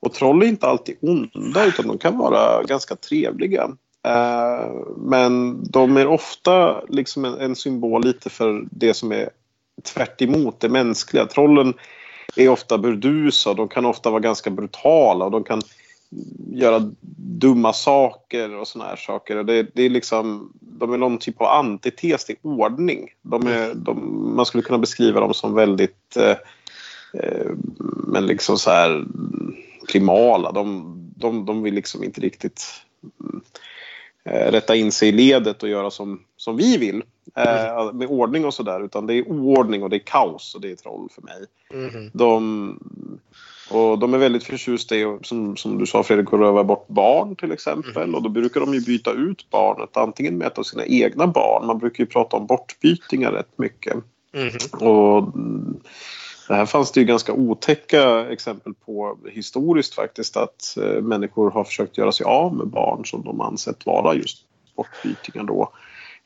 Och troll är inte alltid onda utan de kan vara ganska trevliga. Eh, men de är ofta liksom en, en, symbol lite för det som är tvärt det mänskliga. Trollen är ofta burdusa och de kan ofta vara ganska brutala och de kan göra dumma saker och såna här saker. Det, det är liksom, de är någon typ av antites till ordning. De är, de, man skulle kunna beskriva dem som väldigt eh, eh, men liksom så här primala. De, de, de vill liksom inte riktigt mm, rätta in sig i ledet och göra som, som vi vill. Eh, med ordning och sådär. Utan det är oordning och det är kaos och det är troll för mig. Mm. De, och de är väldigt förtjusta i, som, som du sa Fredrik, att röva bort barn till exempel. Mm. Och då brukar de ju byta ut barnet, antingen med ett av sina egna barn. Man brukar ju prata om bortbytingar rätt mycket. Mm. Och det här fanns det ju ganska otäcka exempel på historiskt faktiskt att eh, människor har försökt göra sig av med barn som de ansett vara just bortbytingar då.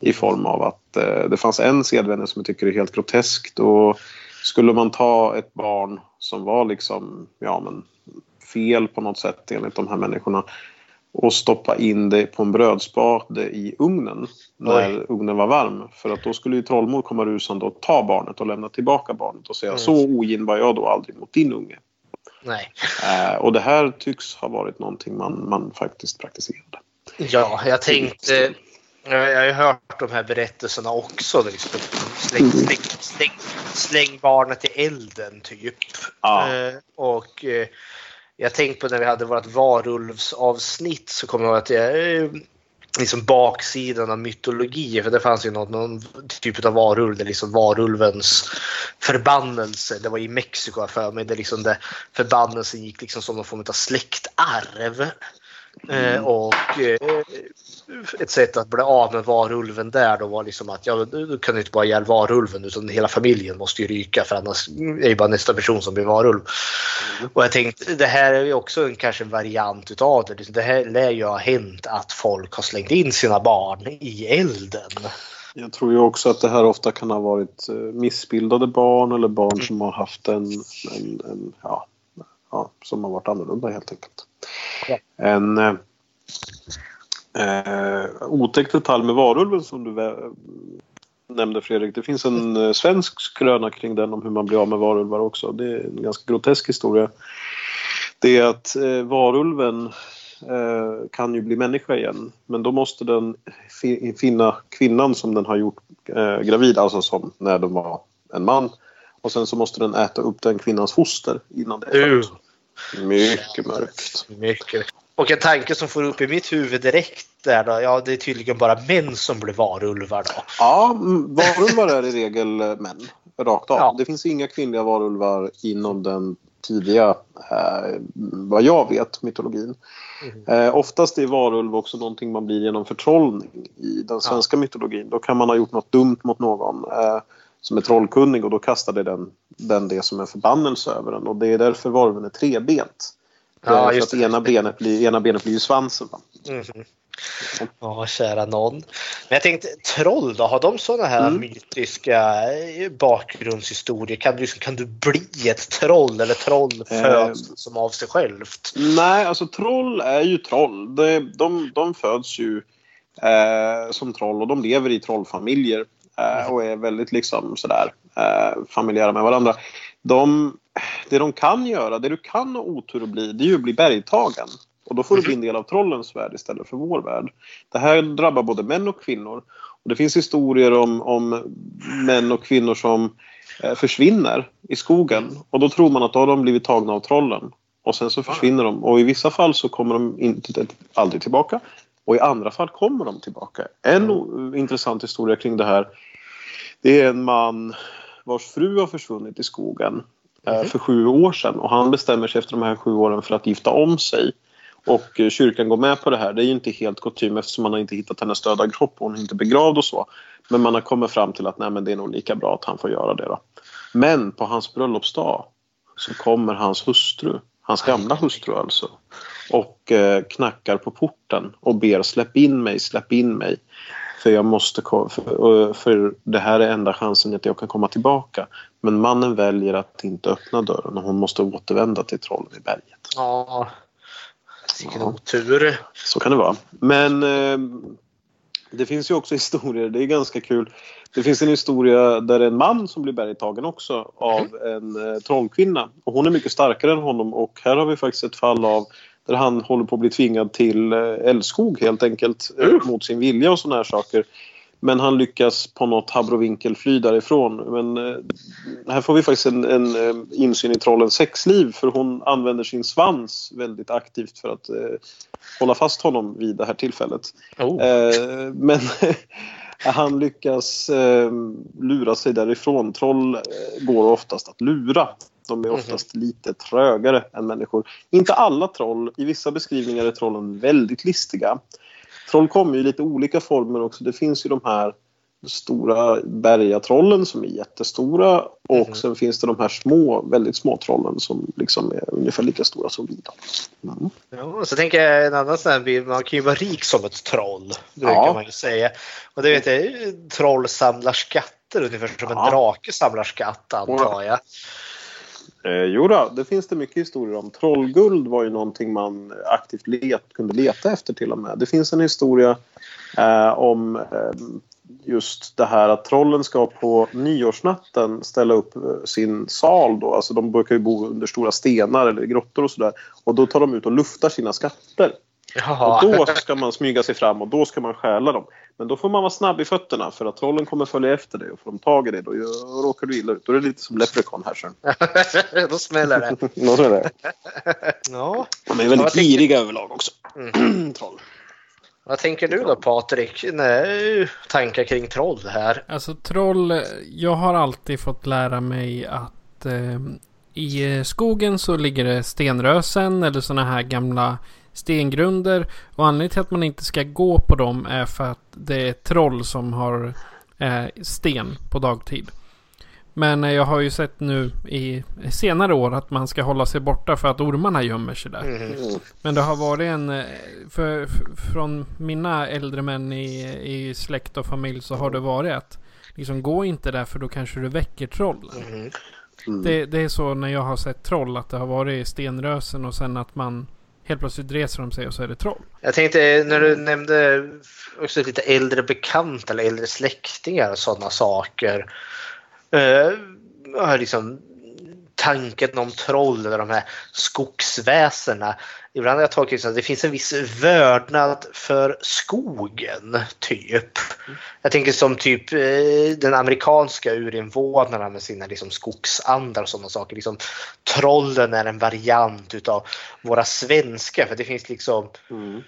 I form av att eh, det fanns en sedvänja som jag tycker är helt groteskt. Och skulle man ta ett barn som var liksom, ja men fel på något sätt enligt de här människorna och stoppa in det på en brödspade i ugnen när Oj. ugnen var varm. För att då skulle ju trollmor komma rusande och ta barnet och lämna tillbaka barnet och säga mm. så ogin var jag då aldrig mot din unge. Nej. Eh, och det här tycks ha varit någonting man, man faktiskt praktiserade. Ja, jag tänkte jag har ju hört de här berättelserna också. Liksom. Släng, mm. släng, släng, släng barnet i elden, typ. Ja. Eh, och eh, jag tänkte på när vi hade vårt varulvsavsnitt så kommer jag ihåg att jag liksom baksidan av mytologi. För det fanns ju någon, någon typ av varulv, där liksom varulvens förbannelse. Det var i Mexiko för mig. Där liksom det, förbannelsen gick liksom som någon form av släktarv. Mm. Eh, och eh, ett sätt att bli av med varulven där då var liksom att ja, du kan inte bara ihjäl varulven utan hela familjen måste ju ryka för annars är det bara nästa person som blir varulv. Mm. Och jag tänkte det här är ju också en, kanske en variant utav det. Det här lär ju ha hänt att folk har slängt in sina barn i elden. Jag tror ju också att det här ofta kan ha varit eh, missbildade barn eller barn mm. som har haft en, en, en ja, ja, som har varit annorlunda helt enkelt. Ja. En eh, eh, otäck detalj med varulven som du nämnde Fredrik. Det finns en eh, svensk skröna kring den om hur man blir av med varulvar också. Det är en ganska grotesk historia. Det är att eh, varulven eh, kan ju bli människa igen men då måste den finna kvinnan som den har gjort eh, gravid, alltså som när de var en man. Och sen så måste den äta upp den kvinnans foster innan det. Uh. Mycket mörkt. Mycket. Och en tanke som får upp i mitt huvud direkt där då, ja det är tydligen bara män som blir varulvar då. Ja, varulvar är i regel eh, män. Rakt av. Ja. Det finns inga kvinnliga varulvar inom den tidiga, eh, vad jag vet, mytologin. Mm. Eh, oftast är varulv också någonting man blir genom förtrollning i den svenska ja. mytologin. Då kan man ha gjort något dumt mot någon. Eh, som är trollkunnig och då kastade den, den det som en förbannelse över den och det är därför varulven är trebent. Ja, just för att ena benet, blir, ena benet blir ju svansen. Mm. Ja, kära någon. Men jag tänkte, troll då? Har de sådana här mm. mytiska eh, bakgrundshistorier? Kan du, kan du bli ett troll eller troll föds eh, som av sig självt? Nej, alltså troll är ju troll. De, de, de föds ju eh, som troll och de lever i trollfamiljer. Eh, och är väldigt liksom sådär eh, familjära med varandra. De, det de kan göra, det du kan ha otur att bli, det är ju att bli bergtagen. Och då får du bli en del av trollens värld istället för vår värld. Det här drabbar både män och kvinnor. Och det finns historier om, om män och kvinnor som eh, försvinner i skogen. Och då tror man att då har de blivit tagna av trollen. Och sen så försvinner de. Och i vissa fall så kommer de inte, aldrig tillbaka. Och i andra fall kommer de tillbaka. En mm. intressant historia kring det här det är en man vars fru har försvunnit i skogen mm. för sju år sedan och han bestämmer sig efter de här sju åren för att gifta om sig. Och eh, kyrkan går med på det här. Det är ju inte helt kutym eftersom man har inte hittat hennes döda kropp och hon är inte begravd och så. Men man har kommit fram till att nej, men det är nog lika bra att han får göra det. Då. Men på hans bröllopsdag så kommer hans hustru, hans gamla hustru alltså, och eh, knackar på porten och ber släpp in mig, släpp in mig. För, jag måste, för, för det här är enda chansen att jag kan komma tillbaka. Men mannen väljer att inte öppna dörren och hon måste återvända till trollen i berget. Ja. Vilken Ja. otur. Så kan det vara. Men eh, det finns ju också historier, det är ganska kul. Det finns en historia där en man som blir bergtagen också av en eh, trollkvinna. Och hon är mycket starkare än honom och här har vi faktiskt ett fall av där han håller på att bli tvingad till eh, älskog helt enkelt eh, mot sin vilja och sådana här saker. Men han lyckas på något habrovinkel fly därifrån. Men eh, här får vi faktiskt en, en insyn i trollens sexliv för hon använder sin svans väldigt aktivt för att eh, hålla fast honom vid det här tillfället. Oh. Eh, men han lyckas eh, lura sig därifrån. Troll går oftast att lura. De är oftast lite trögare än människor. Inte alla troll. I vissa beskrivningar är trollen väldigt listiga. Troll kommer i lite olika former också. Det finns ju de här stora bergatrollen som är jättestora och sen finns det de här små, väldigt små trollen som liksom är ungefär lika stora som vi. Mm. Ja, så tänker jag en annan sån här bild, man kan ju vara rik som ett troll. Brukar Ja. man ju säga. Och det vet jag, troll samlar skatter ungefär som Ja. en drake samlar skatt antar jag. Eh, jo då, det finns det mycket historier om. Trollguld var ju någonting man aktivt let, kunde leta efter till och med. Det finns en historia eh, om eh, just det här att trollen ska på nyårsnatten ställa upp eh, sin sal då. Alltså de brukar ju bo under stora stenar eller grottor och sådär. Och då tar de ut och luftar sina skatter. Jaha. Och då ska man smyga sig fram och då ska man stjäla dem. Men då får man vara snabb i fötterna för att trollen kommer följa efter dig och får de tag i dig då råkar du illa ut. Då är det lite som Leprechaun här sen. Då smäller det. Så är det. Ja. De är väldigt tänker- giriga överlag också. Mm. Troll. Vad tänker du då Patrik? Nej, tankar kring troll här. Alltså troll, jag har alltid fått lära mig att eh, i skogen så ligger det stenrösen eller sådana här gamla stengrunder. Och anledningen till att man inte ska gå på dem är för att det är troll som har eh, sten på dagtid. Men eh, jag har ju sett nu i senare år att man ska hålla sig borta för att ormarna gömmer sig där. Mm. Men det har varit en... eh, För, för, från mina äldre män i, i släkt och familj så har det varit att liksom gå inte där för då kanske du väcker trollen. Mm. Mm. Det, det är så när jag har sett troll att det har varit stenrösen och sen att man helt plötsligt reser de sig och så är det troll. Jag tänkte när du nämnde också lite äldre bekanta eller äldre släktingar och sådana saker. Eh, liksom tanken om troll eller de här skogsväsena. Ibland har jag tolkat det som liksom, att det finns en viss vördnad för skogen, typ. Jag tänker som typ eh, den amerikanska urinvånarna med sina liksom, skogsandar och sådana saker. Liksom, trollen är en variant utav våra svenska för det finns liksom Mm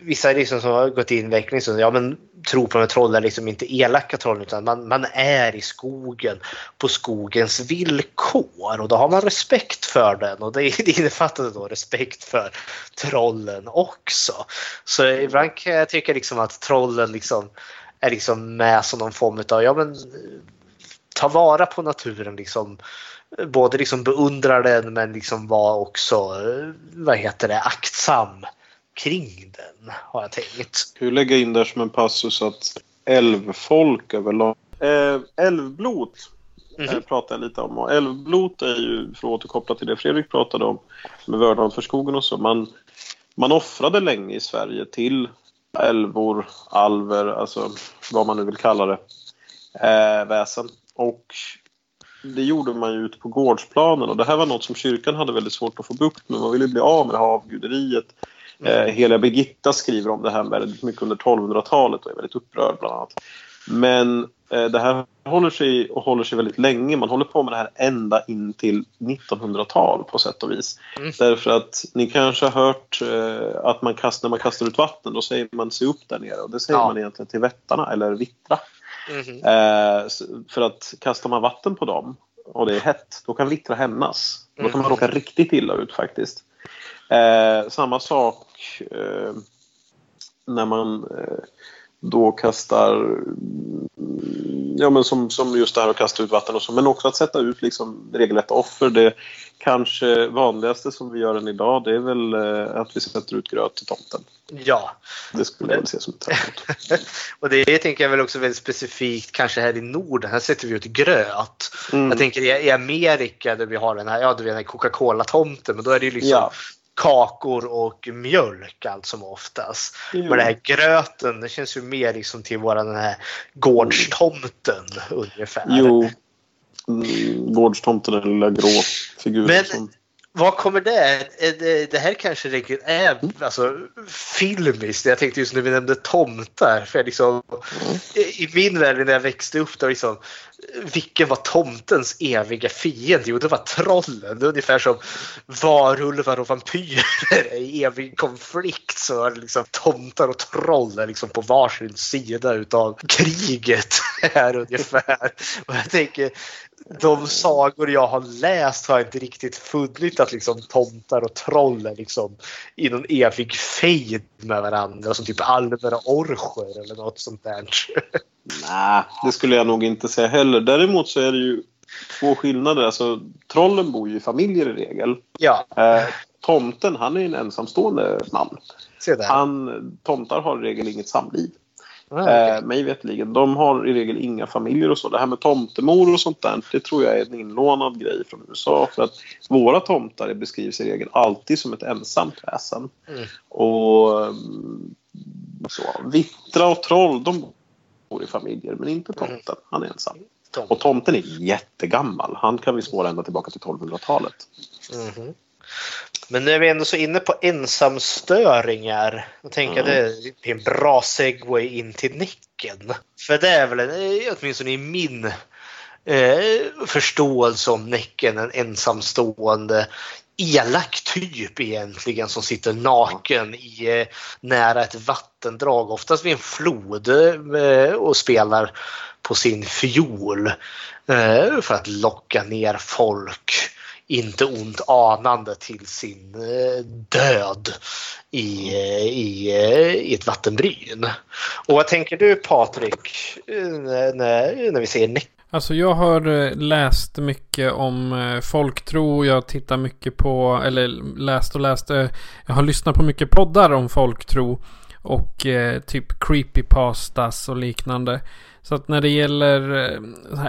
vissa liksom som har gått in i så ja men tror på att troll är liksom inte elaka troll utan man, man är i skogen på skogens villkor. Och då har man respekt för den. Och det, det innefattar då respekt för trollen också. Så ibland kan jag tycka liksom att trollen liksom är liksom med som någon form av, ja men ta vara på naturen liksom. Både liksom beundra den men liksom vara också, vad heter det, aktsam kring den har jag tänkt. Vi lägga in där som en passus att älvfolk överlag... Eh, älvblot eh, Mhm. pratar jag lite om. Och älvblot är ju, för att återkoppla till det Fredrik pratade om, med vördnad för skogen och så. Man, man offrade länge i Sverige till älvor, alver, alltså vad man nu vill kalla det, eh, väsen. Och det gjorde man ju ute på gårdsplanen och det här var något som kyrkan hade väldigt svårt att få bukt med. Man ville bli av med det här avguderiet. Eh, Heliga Birgitta skriver om det här väldigt mycket under 1200-talet och är väldigt upprörd bland annat. Men eh, det här håller sig och håller sig väldigt länge. Man håller på med det här ända in till 1900-tal på sätt och vis. Mm. Därför att ni kanske har hört eh, att man kast, när man kastar ut vatten då säger man se upp där nere och det säger Ja. man egentligen till vättarna eller vittra. Mhm. Eh, för att kastar man vatten på dem och det är hett, då kan vittra hämnas. Då kan man Mm. råka riktigt illa ut faktiskt. Eh, samma sak eh, när man eh, då kastar mm, ja, men som, som just det här att kasta ut vatten och så. Men också att sätta ut liksom regelrätta offer. Det kanske vanligaste som vi gör än idag det är väl eh, att vi sätter ut gröt till tomten. Ja. Det skulle jag se som ett trendbrott. och det tänker jag väl också väldigt specifikt kanske här i Norden. Här sätter vi ut gröt. Mm. Jag tänker i, i Amerika där vi har den här, ja, den här Coca-Cola-tomten. Men då är det ju liksom Ja. Kakor och mjölk allt som oftast. Jo. Men den här gröten, det känns ju mer liksom till våran den här gårdstomten ungefär. Jo. Mm, gårdstomten, den lilla grå figuren. Men- som, Vad kommer det? Det? Det här kanske riktigt är alltså, filmiskt. Jag tänkte just när vi nämnde tomtar. För jag liksom, I min värld när jag växte upp, då liksom, vilken var tomtens eviga fiende? Jo, det var trollen. Det är ungefär som varulvar och vampyrer i evig konflikt. Så är det liksom tomtar och troll är liksom på varsin sida utav kriget. Här ungefär. Och jag tänker, de sagor jag har läst har jag inte riktigt funnit att liksom tomtar och troll är liksom i någon evig fejd med varandra. Som typ alver och orcher eller något sånt där. Nej, det skulle jag nog inte säga heller. Däremot så är det ju två skillnader. Alltså, trollen bor ju i familjer i regel. Ja, Eh, tomten, han är en ensamstående man. se där. Han, tomtar har i regel inget samliv. Ah. Eh, mig veterligen. De har i regel inga familjer och så. Det här med tomtemor och sånt där, det tror jag är en inlånad grej från USA. För att våra tomtar beskrivs i regel alltid som ett ensamt väsen. Mm. Och mm, så, vittra och troll, de bor i familjer, men inte tomten. Han är ensam. Och tomten är jättegammal. Han kan vi spåra ända tillbaka till 1200-talet. Mhm. Men nu är vi ändå så inne på ensamstöringar. Jag tänker Mm. det är en bra segway in till Näcken. För det är väl, en, eh, åtminstone i min eh, förståelse om Näcken, en ensamstående elak typ egentligen som sitter naken i, eh, nära ett vattendrag, oftast vid en flod eh, och spelar på sin fiol eh, för att locka ner folk inte ont anande till sin död i, i, i ett vattenbryn. Och vad tänker du Patrik när, när, när vi säger näck? Alltså jag har eh, läst mycket om eh, folktro. Jag tittar mycket på, eller läst och läst. Eh, jag har lyssnat på mycket poddar om folktro. Och eh, typ creepypastas och liknande. Så att när det gäller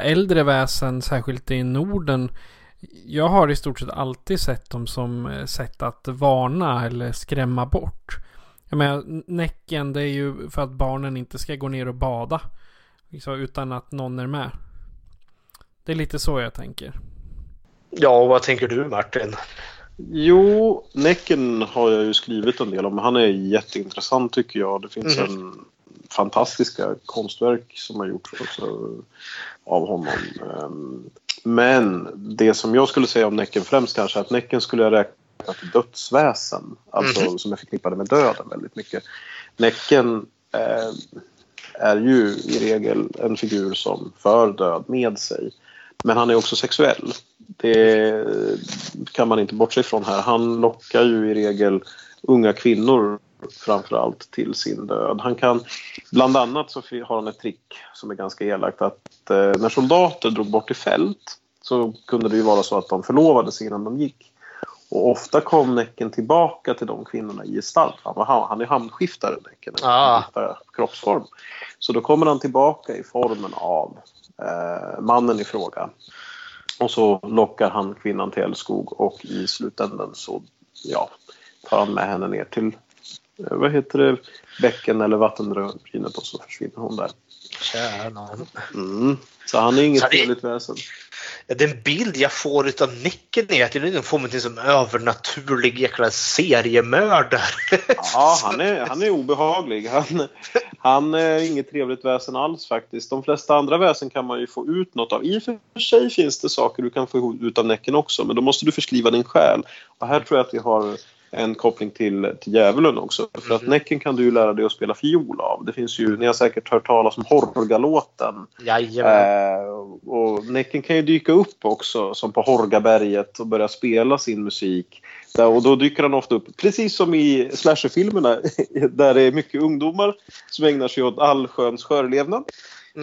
äldre väsen, särskilt i Norden. Jag har i stort sett alltid sett dem som sätt att varna eller skrämma bort. Jag menar, Näcken det är ju för att barnen inte ska gå ner och bada. Liksom, utan att någon är med. Det är lite så jag tänker. Ja, och vad tänker du Martin? Jo, Näcken har jag ju skrivit en del om. Han är jätteintressant tycker jag. Det finns Mhm. en fantastiska konstverk som har gjorts också av honom. Ehm, Men det som jag skulle säga om Näcken främst kanske är att Näcken skulle jag räkna till dödsväsen. Alltså som jag förknippade med döden väldigt mycket. Näcken eh, är ju i regel en figur som för död med sig. Men han är också sexuell. Det kan man inte bortse ifrån här. Han lockar ju i regel unga kvinnor framförallt till sin död. Han kan, bland annat så har han ett trick som är ganska elakt att eh, när soldater drog bort i fält så kunde det ju vara så att de förlovade sig innan de gick. Och ofta kom Näcken tillbaka till de kvinnorna i gestalt. Han, var, han är hamnskiftare, Näcken. Ah. Kroppsform. Så då kommer han tillbaka i formen av mannen i fråga. Och så lockar han kvinnan till älskog och i slutändan så ja, tar han med henne ner till eh, vad heter det, bäcken eller vattenbrynet och så försvinner hon där. Tjena. Mm. Så han är inget trevligt väsen. Den bild jag får utav Näcken är att det är någon form av som övernaturlig jäkla seriemördare. Ja, han är, han är obehaglig. Han, han är inget trevligt väsen alls faktiskt. De flesta andra väsen kan man ju få ut något av. I och för sig finns det saker du kan få ut av Näcken också, men då måste du förskriva din själ. Och här tror jag att vi har en koppling till, till djävulen också. För att Näcken kan du ju lära dig att spela fiol av. Det finns ju, ni har säkert hört talas om Horgalåten. Eh, och Näcken kan ju dyka upp också, som på Horgaberget och börja spela sin musik. Där, och då dyker han ofta upp, precis som i slasherfilmerna, där det är mycket ungdomar som ägnar sig åt allsköns skörlevnad.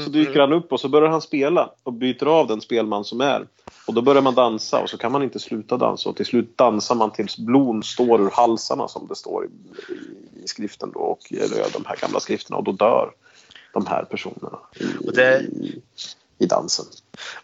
Så dyker han upp och så börjar han spela och byter av den spelman som är. Och då börjar man dansa och så kan man inte sluta dansa. Och till slut dansar man tills blod står ur halsarna som det står i, i skriften då och eller de här gamla skrifterna. Och då dör de här personerna. I, det- i, dansen.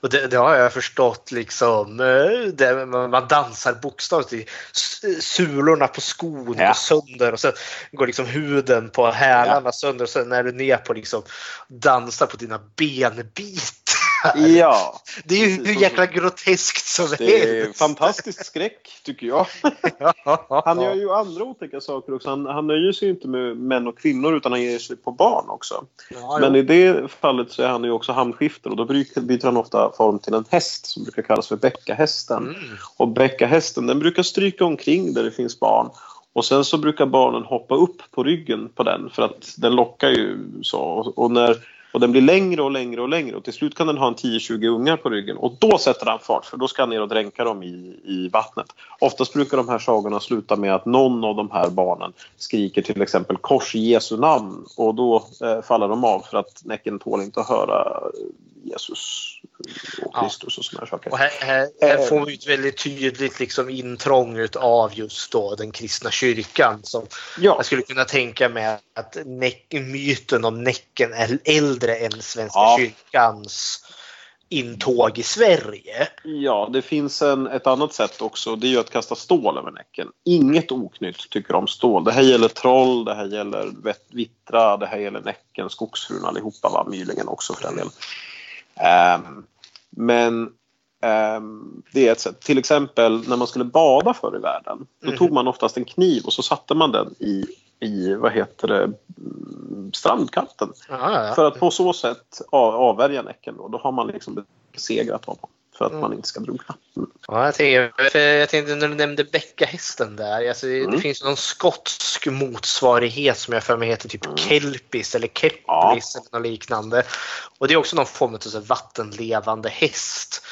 Och det, det har jag förstått liksom. eh, Det, man dansar bokstavligt. i s- Sulorna på skon Ja. sönder och sen går liksom huden på hälarna sönder och sen är du ner på liksom dansar på dina benbitar. Ja, Det är ju hur jäkla groteskt som det är helst. fantastisk skräck tycker jag. Han gör ju andra otäcka saker också. Han, han nöjer sig ju inte med män och kvinnor utan han ger sig på barn också. Ja, Men i det fallet så är han ju också hamnskifter och då byter han ofta form till en häst som brukar kallas för bäckahästen. Mm. Och bäckahästen den brukar stryka omkring där det finns barn. Och sen så brukar barnen hoppa upp på ryggen på den för att den lockar ju så. Och, när, och den blir längre och längre och längre och till slut kan den ha en 10-20 ungar på ryggen. Och då sätter han fart för då ska han ner och dränka dem i, i vattnet. Oftast brukar de här sagorna sluta med att någon av de här barnen skriker till exempel kors i Jesu namn och då eh, faller de av för att näcken tål inte att höra eh, Jesus och Ja. Kristus och såna här saker. Och här, här, här får vi ett väldigt tydligt liksom intrång av just då den kristna kyrkan. Som Ja. jag skulle kunna tänka mig att näck, myten om Näcken är äldre än Svenska Ja. kyrkans intåg i Sverige. Ja, det finns en, ett annat sätt också. Det är ju att kasta stål över näcken. Inget oknytt tycker om stål. Det här gäller troll, det här gäller vittra, det här gäller Näcken, Skogsfrun allihopa, va? Mylingen också för den delen. Ehm, men ehm, det är ett sätt. Till exempel när man skulle bada förr i världen. Då Mhm. tog man oftast en kniv och så satte man den i, i vad heter det, strandkanten. Ja, ja. För att på så sätt av, avvärja Näcken då. Då har man liksom besegrat honom. För att Mm. man inte ska drunkna. Mm. Ja, jag, tänker, för jag tänkte när du nämnde bäckahästen där. Alltså, Det Mm. finns någon skotsk motsvarighet som jag för mig heter typ Mm. kelpis eller keplis Ja. eller något liknande. Och det är också någon form av vattenlevande häst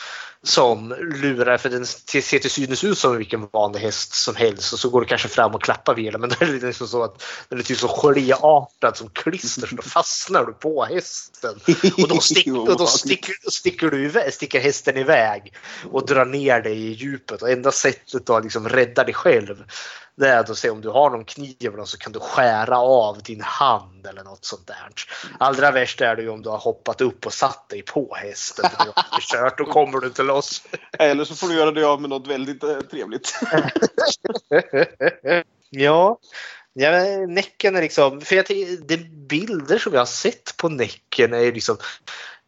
som lurar, för den ser till synes ut som vilken vanlig häst som helst och så går du kanske fram och klappar vid den men då är liksom så att den är typ så geléartad som klister så då fastnar du på hästen. Och då, stick, och då sticker, sticker, du iväg, sticker hästen iväg och drar ner dig i djupet. Och enda sättet att liksom rädda dig själv det är att se om du har någon kniv så kan du skära av din hand eller något sånt där. Allra värst är det ju om du har hoppat upp och satt dig på hästen. och kört, då kommer du inte loss. Eller så får du göra det av med något väldigt eh, trevligt. ja. Ja, Näcken är liksom, för jag, de bilder som jag har sett på Näcken är liksom,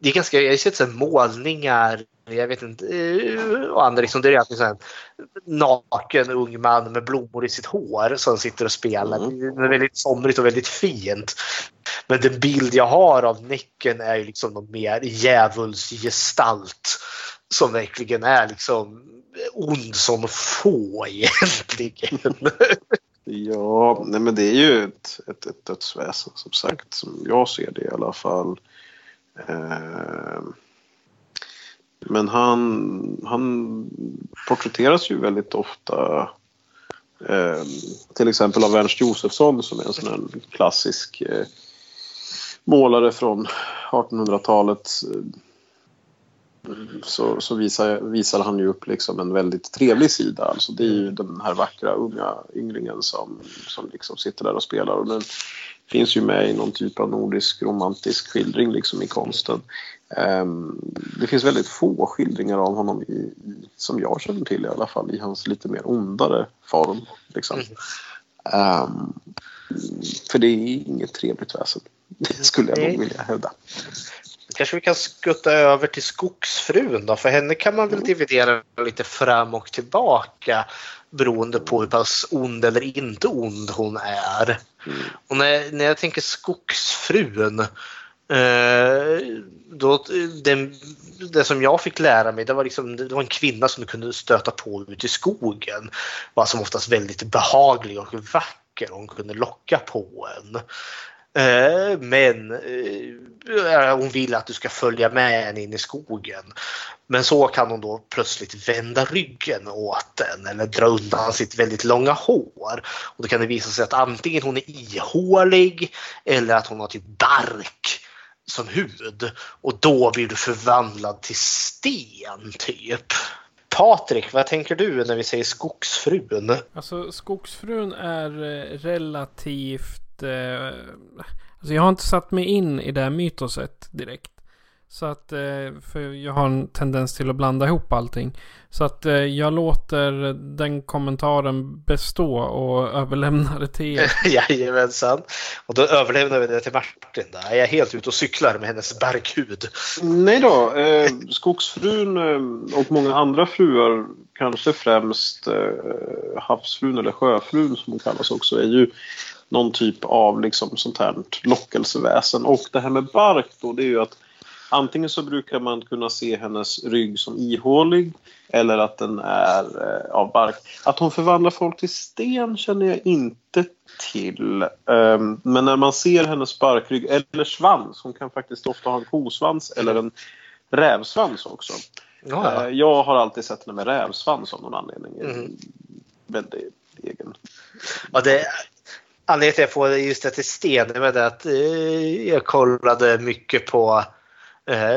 det är ganska, jag har sett så målningar, jag vet inte, eh, och andra liksom, det är alltid så här en naken ung man med blommor i sitt hår som sitter och spelar. Mm. Det är väldigt somrigt och väldigt fint. Men den bild jag har av Näcken är ju liksom någon mer djävulsgestalt som verkligen är liksom ond som få egentligen. Ja, nej men det är ju ett, ett, ett dödsväsen som sagt som jag ser det i alla fall. Eh, men han, han porträtteras ju väldigt ofta eh, till exempel av Ernst Josefsson som är en sån här klassisk eh, målare från 1800-talet. Så, så visar, visar han ju upp liksom en väldigt trevlig sida. Alltså det är ju den här vackra unga ynglingen som, som liksom sitter där och spelar. Och den finns ju med i någon typ av nordisk romantisk skildring liksom i konsten. Ehm, det finns väldigt få skildringar av honom i, i, som jag känner till i alla fall i hans lite mer ondare form. Liksom. Ehm, för det är inget trevligt väsen. Det skulle jag nog vilja hävda. Kanske vi kan skutta över till skogsfrun då, för henne kan man väl dividera lite fram och tillbaka beroende på hur pass ond eller inte ond hon är. Och när, när jag tänker skogsfrun eh, då, den, det som jag fick lära mig det var, liksom, det var en kvinna som du kunde stöta på ute i skogen. Var som oftast väldigt behaglig och vacker och hon kunde locka på en. Eh, Men eh, hon vill att du ska följa med henne in i skogen. Men så kan hon då plötsligt vända ryggen åt den eller dra undan sitt väldigt långa hår. Och då kan det visa sig att antingen hon är ihålig eller att hon har typ bark som hud och då blir du förvandlad till sten typ. Patrik, vad tänker du när vi säger skogsfrun? Alltså skogsfrun är eh, relativt Eh, alltså jag har inte satt mig in i det här mytoset direkt. Så att, eh, för jag har en tendens till att blanda ihop allting. Så att eh, jag låter den kommentaren bestå och överlämnar det till er. Jajamensan. Och då överlämnar vi det till Martin. Där. Jag är helt ute och cyklar med hennes barkhud. Nej då, eh, skogsfrun eh, och många andra fruar, kanske främst eh, havsfrun eller sjöfrun som hon kallas också, är ju någon typ av liksom sånt här lockelseväsen. Och det här med bark då, det är ju att Antingen så brukar man kunna se hennes rygg som ihålig eller att den är eh, av bark. Att hon förvandlar folk till sten känner jag inte till. Um, men när man ser hennes barkrygg eller svans, hon kan faktiskt ofta ha en kosvans eller en rävsvans också. Ja. Uh, jag har alltid sett henne med rävsvans av någon anledning. Mm. Väldigt egen. Ja, det, anledningen till att jag får just det till sten är att eh, jag kollade mycket på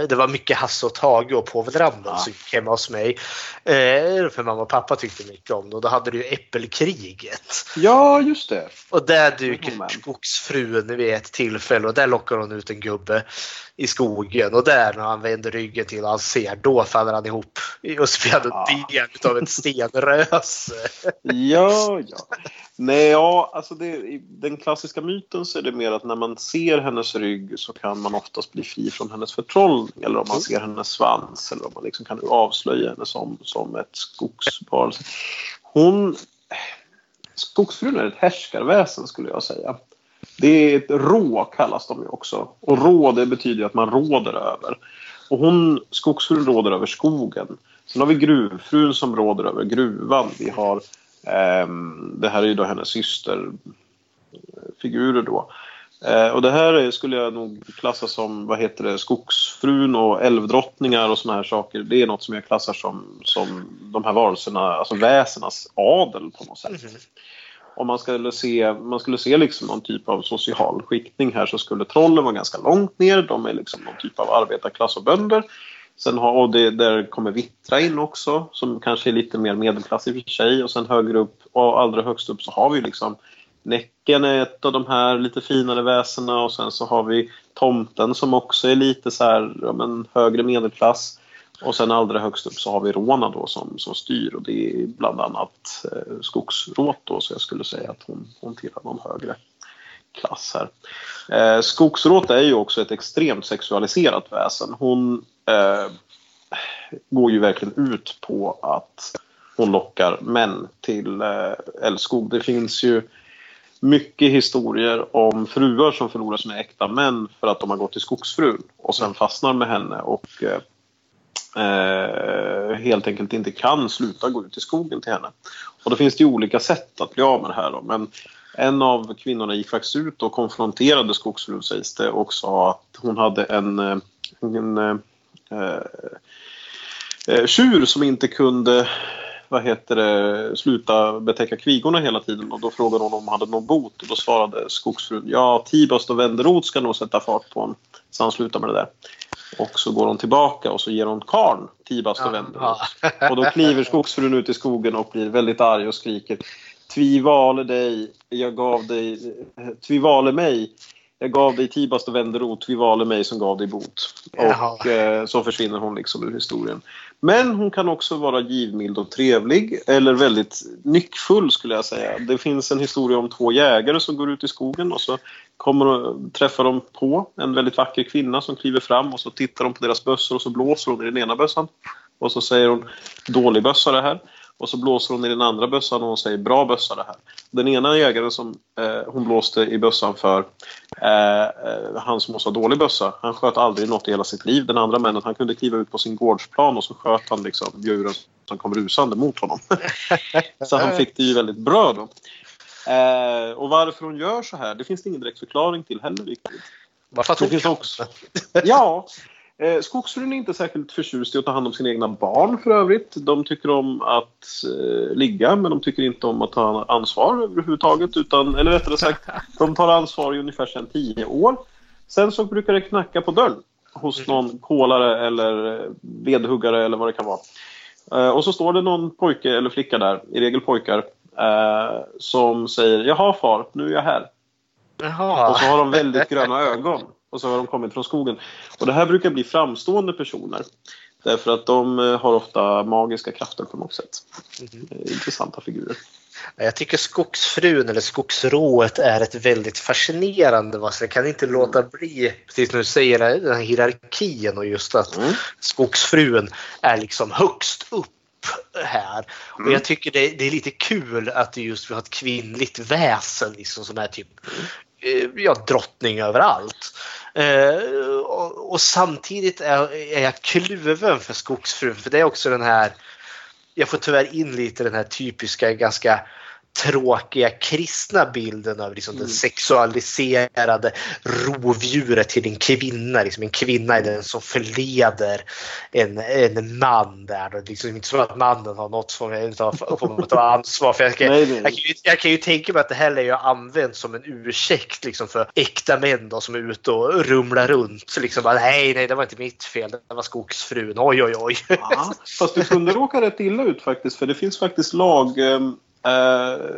det var mycket Hasse och Tage och Povel Ja. som gick hemma hos mig. Eh, För mamma och pappa tyckte mycket om det och då hade du Äppelkriget. Ja, just det. Och där dyker Jajamän. skogsfrun vid ett tillfälle och där lockar hon ut en gubbe i skogen och där när han vänder ryggen till och han ser, då faller han ihop och spelar Ja. del av ett stenröse. Ja, ja. Nej, ja, alltså det, i den klassiska myten så är det mer att när man ser hennes rygg så kan man oftast bli fri från hennes förtrollning. Eller om man ser hennes svans eller om man liksom kan avslöja henne som, som ett skogsvarelse. Hon... Skogsfrun är ett härskarväsen skulle jag säga. Det är ett rå kallas de ju också. Och rå det betyder att man råder över. Och hon, skogsfrun råder över skogen. Sen har vi gruvfrun som råder över gruvan. Vi har Ehm, det här är ju då hennes systerfigurer då. Eh, och det här är, skulle jag nog klassa som, vad heter det, skogsfrun och älvdrottningar och såna här saker. Det är något som jag klassar som, som de här varelserna, alltså väsenas adel på något sätt. Om man skulle se, man skulle se liksom någon typ av social skiktning här så skulle trollen vara ganska långt ner. De är liksom någon typ av arbetarklass och bönder. Sen har, och det, där kommer Vittra in också, som kanske är lite mer medelklass i och för sig. Och sen högre upp, och allra högst upp så har vi liksom Näcken är ett av de här lite finare väsena och sen så har vi Tomten som också är lite så här, ja, men, högre medelklass. Och sen allra högst upp så har vi Rona då som, som styr och det är bland annat eh, Skogsråt då så jag skulle säga att hon, hon tillhör någon högre klass här. Eh, Skogsråt är ju också ett extremt sexualiserat väsen. Hon eh, går ju verkligen ut på att hon lockar män till eh, älskog. Det finns ju mycket historier om fruar som förlorar sina äkta män för att de har gått till skogsfrun och sen fastnar med henne och eh, eh, helt enkelt inte kan sluta gå ut i skogen till henne. Och då finns det ju olika sätt att bli av med det här då. Men en av kvinnorna gick faktiskt ut och konfronterade skogsfrun sägs det och sa att hon hade en, eh, en eh, eh, tjur som inte kunde vad heter det, sluta betäcka kvigorna hela tiden och då frågade hon om hon hade någon bot och då svarade skogsfrun ja, Tibast och Wenderot ska nog sätta fart på honom så han slutar med det där. Och så går hon tillbaka och så ger hon karn Tibast och Wenderot. Och då kliver skogsfrun ut i skogen och blir väldigt arg och skriker Tvivale dig, jag gav dig, tvivale mig, jag gav dig Tibast och Wenderot, tvivale mig som gav dig bot. Jaha. Och eh, så försvinner hon liksom ur historien. Men hon kan också vara givmild och trevlig eller väldigt nyckfull skulle jag säga. Det finns en historia om två jägare som går ut i skogen och så kommer och träffar de på en väldigt vacker kvinna som kliver fram och så tittar de på deras bössor och så blåser hon i den ena bössan. Och så säger hon dålig bössa det här. Och så blåser hon i den andra bössan och hon säger bra bössa det här. Den ena jägaren som eh, hon blåste i bössan för, eh, eh, han som också har dålig bössa, han sköt aldrig något i hela sitt liv. Den andra männen, han kunde kliva ut på sin gårdsplan och så sköt han liksom djuren som kom rusande mot honom. så han fick det ju väldigt bra då. Eh, och varför hon gör så här, det finns det ingen direkt förklaring till heller riktigt. Varför att Det hon finns också. Ja. Eh, Skogsfrun är inte särskilt förtjust i att ta hand om sina egna barn för övrigt. De tycker om att eh, ligga men de tycker inte om att ta ansvar överhuvudtaget. Utan, eller rättare sagt, de tar ansvar i ungefär sedan tio år. Sen så brukar det knacka på dörren hos någon kolare eller eh, vedhuggare eller vad det kan vara. Eh, och så står det någon pojke eller flicka där, i regel pojkar, eh, som säger Jaha far, nu är jag här. Jaha. Och så har de väldigt gröna ögon. Och så har de kommit från skogen. Och det här brukar bli framstående personer. Därför att de eh, har ofta magiska krafter på något sätt. Eh, Intressanta figurer. Jag tycker Skogsfrun eller Skogsrået är ett väldigt fascinerande vad Jag kan inte låta bli, precis som du säger, den här hierarkin och just att Mm. Skogsfrun är liksom högst upp här. Och Mm. jag tycker det, det är lite kul att det just vi har ett kvinnligt väsen liksom, som är typ eh, Eh, ja, drottning överallt. Eh, och, och samtidigt är, är jag kluven för Skogsfrun för det är också den här jag får tyvärr in lite den här typiska ganska tråkiga kristna bilden av liksom den sexualiserade rovdjuret till en kvinna. Liksom en kvinna är den som förleder en, en man där. Det är liksom inte så att mannen har något form av, ansvar. För jag, kan, Nej, nej. jag, kan ju, jag kan ju tänka mig att det här är ju använt som en ursäkt liksom, för äkta män då, som är ute och rumlar runt. Liksom bara, nej, nej, det var inte mitt fel. Det var skogsfrun. Oj, oj, oj. Ja, fast du kunde råka rätt illa ut faktiskt. För det finns faktiskt lag eh,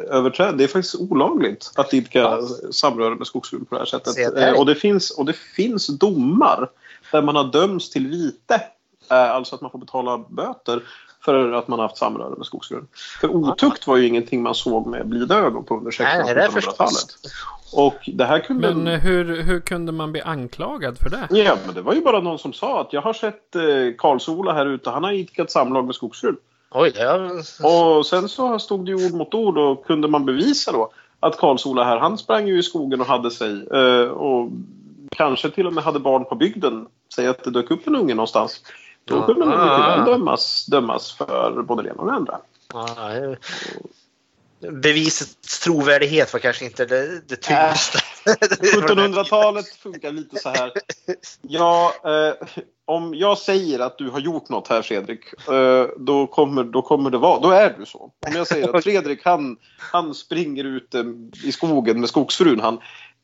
överträd. Det är faktiskt olagligt att idka samröre med skogsfrun på det här sättet. Där. Eh, och, det finns, och det finns domar där man har dömts till vite. Eh, alltså att man får betala böter för att man har haft samröre med skogsfrun. För otukt var ju ingenting man såg med blida ögon på under Nej, nej, det är 1600-1700-talet. förstås. Och det här kunde... Men eh, hur, hur kunde man bli anklagad för det? Ja, men det var ju bara någon som sa att jag har sett eh, Karlsola här ute. Han har idkat samlag med skogsfrun. Oj, är... Och sen så stod det ju ord mot ord och kunde man bevisa då att Karlsola här, han sprang ju i skogen och hade sig. eh, Och kanske till och med hade barn på bygden. Säg att det dök upp en unge någonstans. Då Ja. kunde man mycket Ah. väl dömas, dömas för både det ena och det andra. Ja, Bevisets trovärdighet var kanske inte det, det tyngsta. 1700-talet funkar lite så här. Ja, eh, om jag säger att du har gjort något här Fredrik, eh, då, kommer, då kommer det vara, då är du så. Om jag säger att Fredrik han, han springer ut eh, i skogen med skogsfrun, han,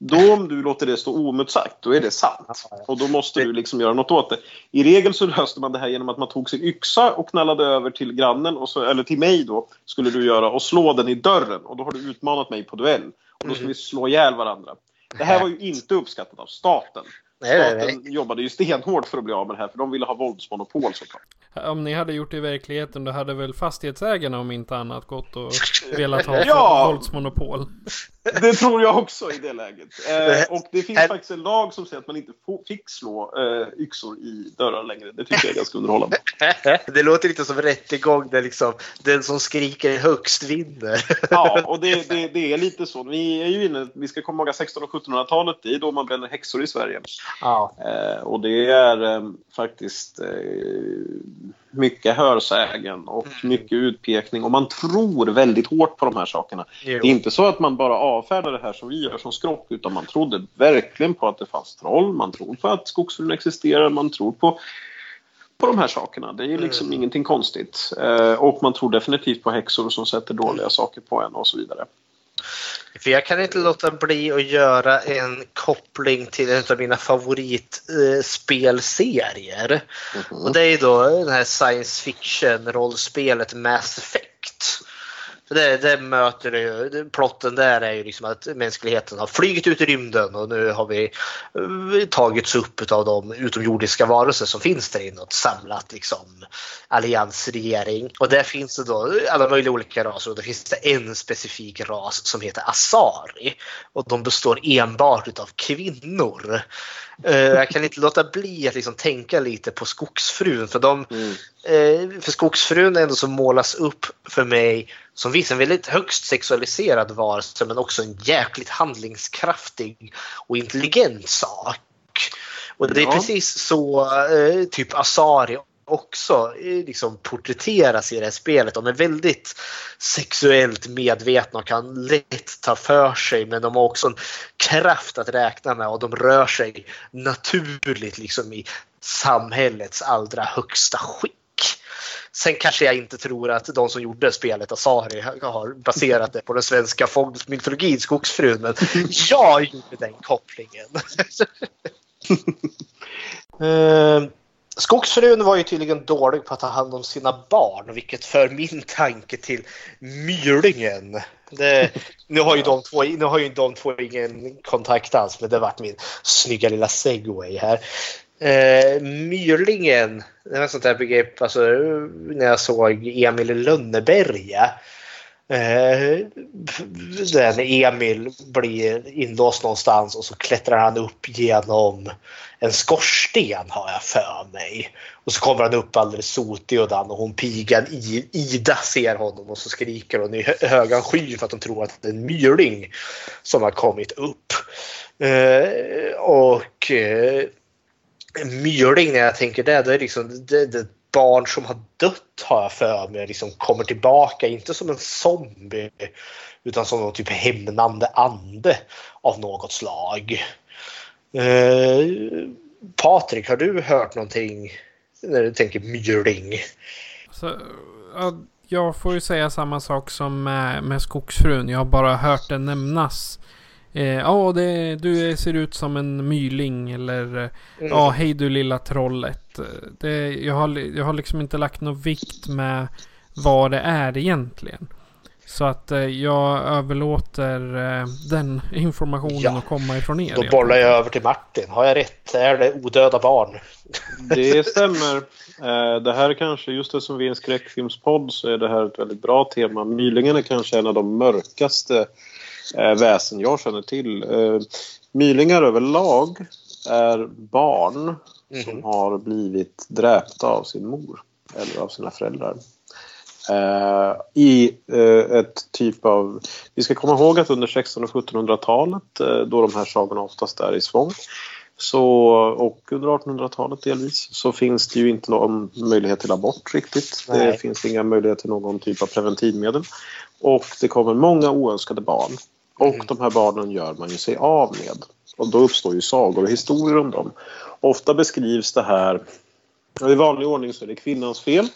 då om du låter det stå oemotsagt, då är det sant. Och då måste du liksom göra något åt det. I regel så löste man det här genom att man tog sin yxa och knallade över till grannen, och så, eller till mig då, skulle du göra, och slå den i dörren. Och då har du utmanat mig på duell. Och då ska vi slå ihjäl varandra. Det här var ju inte uppskattat av staten. Nej, nej, nej. Staten jobbade ju stenhårt för att bli av med det här, för de ville ha våldsmonopol såklart. Om ni hade gjort det i verkligheten då hade väl fastighetsägarna om inte annat gått och velat ha Ja. våldsmonopol. Det tror jag också i det läget. Eh, och det finns Här- faktiskt en lag som säger att man inte fick slå eh, yxor i dörrar längre. Det tycker jag är ganska underhållande. Det låter lite som rättegång där liksom den som skriker högst vinner. Ja, och det, det, det är lite så. Vi är ju inne, vi ska komma ihåg att 1600 och 1700-talet, det är då man bränner häxor i Sverige. Ja. Eh, och det är eh, faktiskt eh, mycket hörsägen och mycket utpekning. Och man tror väldigt hårt på de här sakerna. Jo. Det är inte så att man bara avfärdar det här som vi gör som skrock, utan man trodde verkligen på att det fanns troll. Man tror på att skogsfrun existerar. Man tror på, på de här sakerna. Det är liksom ingenting konstigt. Eh, och man tror definitivt på häxor som sätter dåliga saker på en och så vidare. För jag kan inte låta bli att göra en koppling till en av mina favoritspelserier. Och det är då den här science fiction-rollspelet Mass Effect. Det, det möter ju, plotten där är ju liksom att mänskligheten har flugit ut i rymden och nu har vi eh, tagits upp av de utomjordiska varelser som finns där inne och samlat liksom alliansregering. Och där finns det då alla möjliga olika raser och det finns det en specifik ras som heter Asari. Och de består enbart utav kvinnor. Eh, Jag kan inte låta bli att liksom tänka lite på Skogsfrun för de Eh, för skogsfrun är ändå som målas upp för mig som visst en väldigt högst sexualiserad varelse men också en jäkligt handlingskraftig och intelligent sak. Och det är Ja. precis så eh, typ Asari också eh, liksom porträtteras i det här spelet. De är väldigt sexuellt medvetna och kan lätt ta för sig men de har också en kraft att räkna med och de rör sig naturligt liksom i samhällets allra högsta skick. Sen kanske jag inte tror att de som gjorde spelet, Asari, har baserat det på den svenska mytologin, Skogsfrun. Men jag gjorde den kopplingen. Skogsfrun var ju tydligen dålig på att ta hand om sina barn, vilket för min tanke till Mylingen. Det, nu, har ju de två, nu har ju de två ingen kontakt alls, men det vart min snygga lilla segway här. Eh, myrlingen, det var ett sånt där begrepp alltså, när jag såg Emil i Lönneberga. Eh, den när Emil blir inlåst någonstans och så klättrar han upp genom en skorsten har jag för mig. Och så kommer han upp alldeles sotig och dan och hon pigan Ida ser honom och så skriker hon i högan sky för att hon tror att det är en myrling som har kommit upp. Eh, och eh, myrling när jag tänker det, det är liksom det, det barn som har dött har jag för mig liksom kommer tillbaka, inte som en zombie utan som någon typ hämnande ande av något slag. Eh, Patrik, har du hört någonting när du tänker myrling? Så, jag får ju säga samma sak som med, med skogsfrun. Jag har bara hört det nämnas. Eh, ja, oh, du ser ut som en myling eller eh, ja, mm. oh, hej du lilla trollet. Det, jag, har, jag har liksom inte lagt någon vikt med vad det är egentligen. Så att eh, jag överlåter eh, den informationen ja. att komma ifrån er. Då bollar jag över till Martin. Har jag rätt? Är det odöda barn? Det stämmer. Eh, det här är kanske, just det som vi är en skräckfilmspodd, så är det här ett väldigt bra tema. Mylingen är kanske en av de mörkaste eh, väsen jag känner till. Eh, mylingar överlag är barn mm som har blivit dräpta av sin mor eller av sina föräldrar. Uh, i uh, ett typ av... Vi ska komma ihåg att under 1600 och 1700-talet uh, då de här sagorna oftast är i svång så, och under 1800-talet delvis så finns det ju inte någon möjlighet till abort riktigt. Nej. Det finns inga möjligheter till någon typ av preventivmedel. Och det kommer många oönskade barn. Och mm. de här barnen gör man ju sig av med. Och då uppstår ju sagor och historier om dem. Ofta beskrivs det här i vanlig ordning så är det kvinnans fel.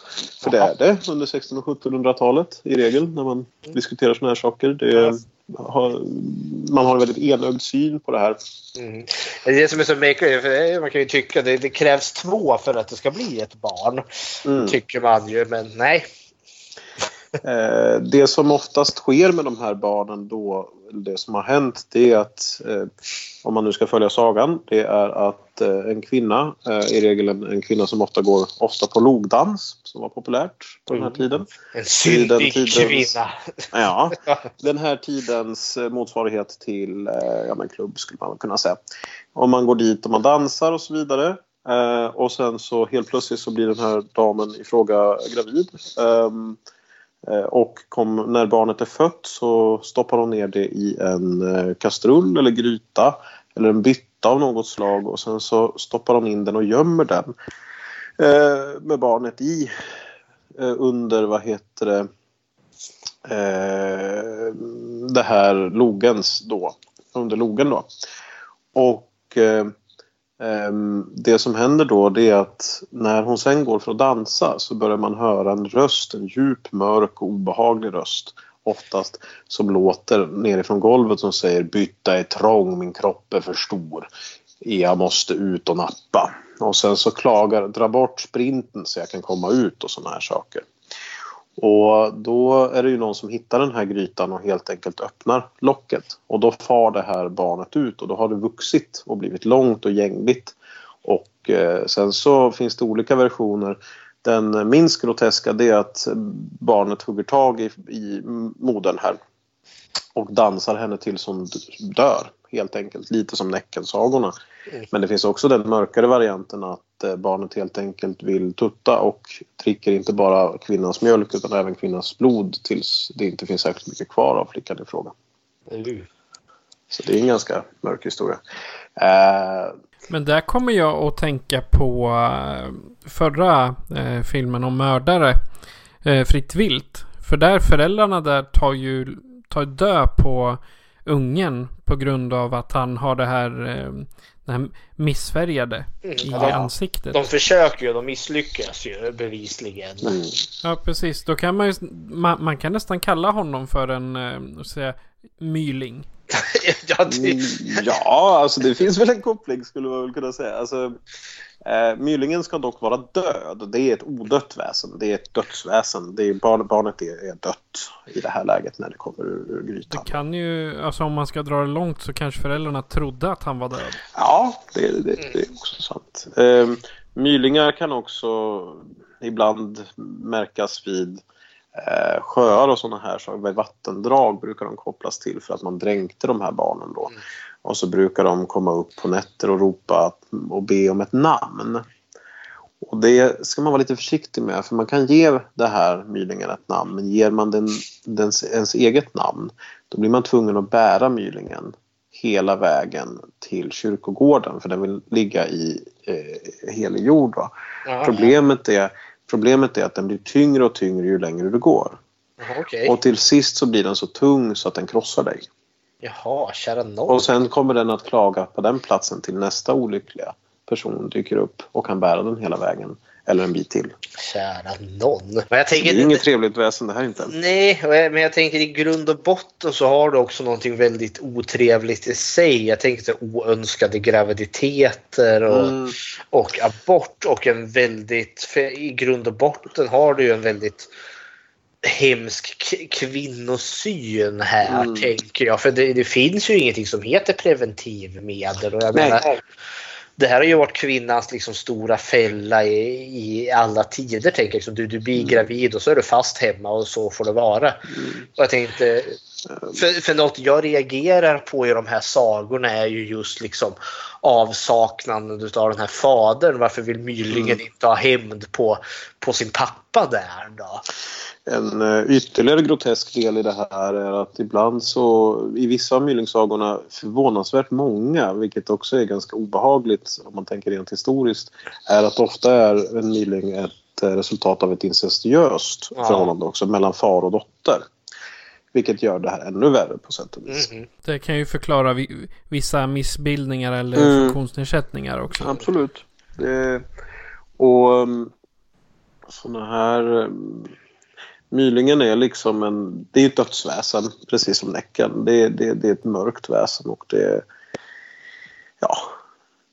För det är det under 1600 och 1700-talet i regel när man mm. diskuterar sådana här saker. Det har, man har en väldigt enögd syn på det här. Mm. Det är det som är så märkligt. Man kan ju tycka att det, det, krävs två för att det ska bli ett barn. Mm. Tycker man ju, men nej. Eh, det som oftast sker med de här barnen då, det som har hänt, det är att eh, om man nu ska följa sagan, det är att eh, en kvinna, i regel en, en, kvinna som ofta går ofta på logdans, som var populärt på den här mm. tiden. En syndig kvinna! Ja, den här tidens motsvarighet till ja, men klubb skulle man kunna säga. Om man går dit och man dansar och så vidare. och sen så helt plötsligt så blir den här damen i fråga gravid. Eh, och kom, när barnet är fött så stoppar hon ner det i en eh, kastrull eller gryta eller en bytta av något slag och sen så stoppar hon in den och gömmer den eh, med barnet i eh, under, vad heter det, det här logens då, under logen då. Och Ehm, det som händer då det är att när hon sen går för att dansa så börjar man höra en röst, en djup, mörk och obehaglig röst oftast som låter nerifrån golvet som säger bytta är trång, min kropp är för stor. Jag måste ut och nappa. Och sen så klagar, dra bort sprinten så jag kan komma ut och sådana här saker. Och då är det ju någon som hittar den här grytan och helt enkelt öppnar locket. Och då far det här barnet ut och då har det vuxit och blivit långt och gängligt. Och eh, sen så finns det olika versioner. Den minst groteska det är att barnet hugger tag i, i modern här och dansar henne till som dör helt enkelt. Lite som Näckensagorna. Mm. Men det finns också den mörkare varianten att eh, barnet helt enkelt vill tutta och dricker inte bara kvinnans mjölk utan även kvinnans blod tills det inte finns särskilt mycket kvar av flickan i fråga. Mm. Så det är en ganska mörk historia. Uh, Men där kommer jag att tänka på eh, förra eh, filmen om mördare, eh, Fritt vilt. För där föräldrarna där tar ju tar död på ungen på grund av att han har det här, eh, den här missfärgade i ja. ansiktet. De försöker ju, de misslyckas ju bevisligen. Mm. Ja, precis. Då kan man ju, man, man kan nästan kalla honom för en, eh, säga, myling. ja, det, Mm, Ja, alltså det finns väl en koppling skulle man väl kunna säga. Alltså, eh, mylingen ska dock vara död. Det är ett odött väsen. Det är ett dödsväsen. Det är, barn, barnet är, är dött i det här läget när det kommer ur, ur Det grytan. kan ju, alltså om man ska dra det långt så kanske föräldrarna trodde att han var död. Ja, det, det, det är också sant. Eh, mylingar kan också ibland märkas vid eh, sjöar och sådana här saker. Vid vattendrag brukar de kopplas till för att man dränkte de här barnen då. Och så brukar de komma upp på nätter och ropa och be om ett namn. Och det ska man vara lite försiktig med för man kan ge det här mylingen ett namn men ger man den, den ens eget namn då blir man tvungen att bära mylingen hela vägen till kyrkogården för den vill ligga i eh, helig jord. Va? ja, Problemet, är, problemet är att den blir tyngre och tyngre ju längre du går. ja, Okej. Och till sist så blir den så tung så att den krossar dig. Jaha, kära nån. Och sen kommer den att klaga på den platsen till nästa olyckliga person dyker upp och kan bära den hela vägen. Eller en bit till. Kära nån. Men jag Det är inget trevligt väsen det här inte. Nej, men jag tänker i grund och botten så har du också någonting väldigt otrevligt i sig. Jag tänker oönskade graviditeter och, Mm. och abort och en väldigt, i grund och botten har du ju en väldigt hemsk kvinnosyn här Mm. tänker jag. För det, det finns ju ingenting som heter preventivmedel. Och jag Nej. menar, det här har ju varit kvinnans liksom stora fälla i, i alla tider. Tänker jag. Liksom, du, du blir Mm. gravid och så är du fast hemma och så får det vara. Och jag tänkte, för, för något jag reagerar på i de här sagorna är ju just liksom avsaknaden av den här fadern. Varför vill Mylingen Mm. inte ha hämnd på, på sin pappa där då? En eh, ytterligare grotesk del i det här är att ibland så i vissa av myllingssagorna förvånansvärt många, vilket också är ganska obehagligt om man tänker rent historiskt, är att ofta är en myling ett eh, resultat av ett incestuöst Ja. förhållande också mellan far och dotter. Vilket gör det här ännu värre på sätt och vis. Mhm. Det kan ju förklara vi, vissa missbildningar eller Mm. funktionsnedsättningar också. Absolut. Det, och um, sådana här... Mylingen är liksom en... Det är ett dödsväsen, precis som Näcken. Det, det, det är ett mörkt väsen och det ja,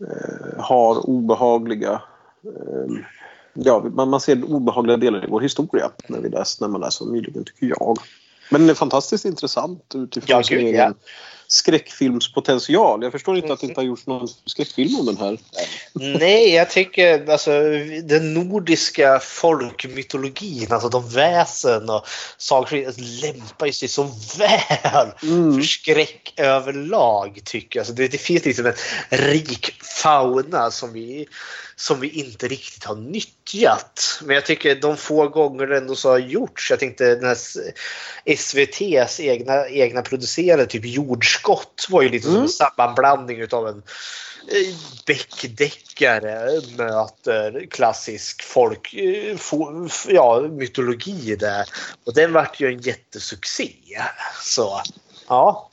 eh, har obehagliga... Eh, ja, man, man ser obehagliga delar i vår historia när, vi läser, när man läser om Mylingen, tycker jag. Men den är fantastiskt intressant utifrån Ja, sin gud, egen ja. Skräckfilmspotential. Jag förstår inte att det inte har gjorts någon skräckfilm om den här. Nej, jag tycker alltså den nordiska folkmytologin, alltså de väsen och sagor lämpar sig så väl Mm. för skräck överlag tycker jag. Alltså det, det finns liksom en rik fauna som vi, som vi inte riktigt har nyttjat. Men jag tycker de få gånger det ändå så har gjorts. Jag tänkte den här SVTs egna, egna producerade typ Jordskott var ju lite som en sammanblandning utav en eh, Beck-deckare möter klassisk folk, eh, ja, mytologi där. Och den vart ju en jättesuccé. Så ja.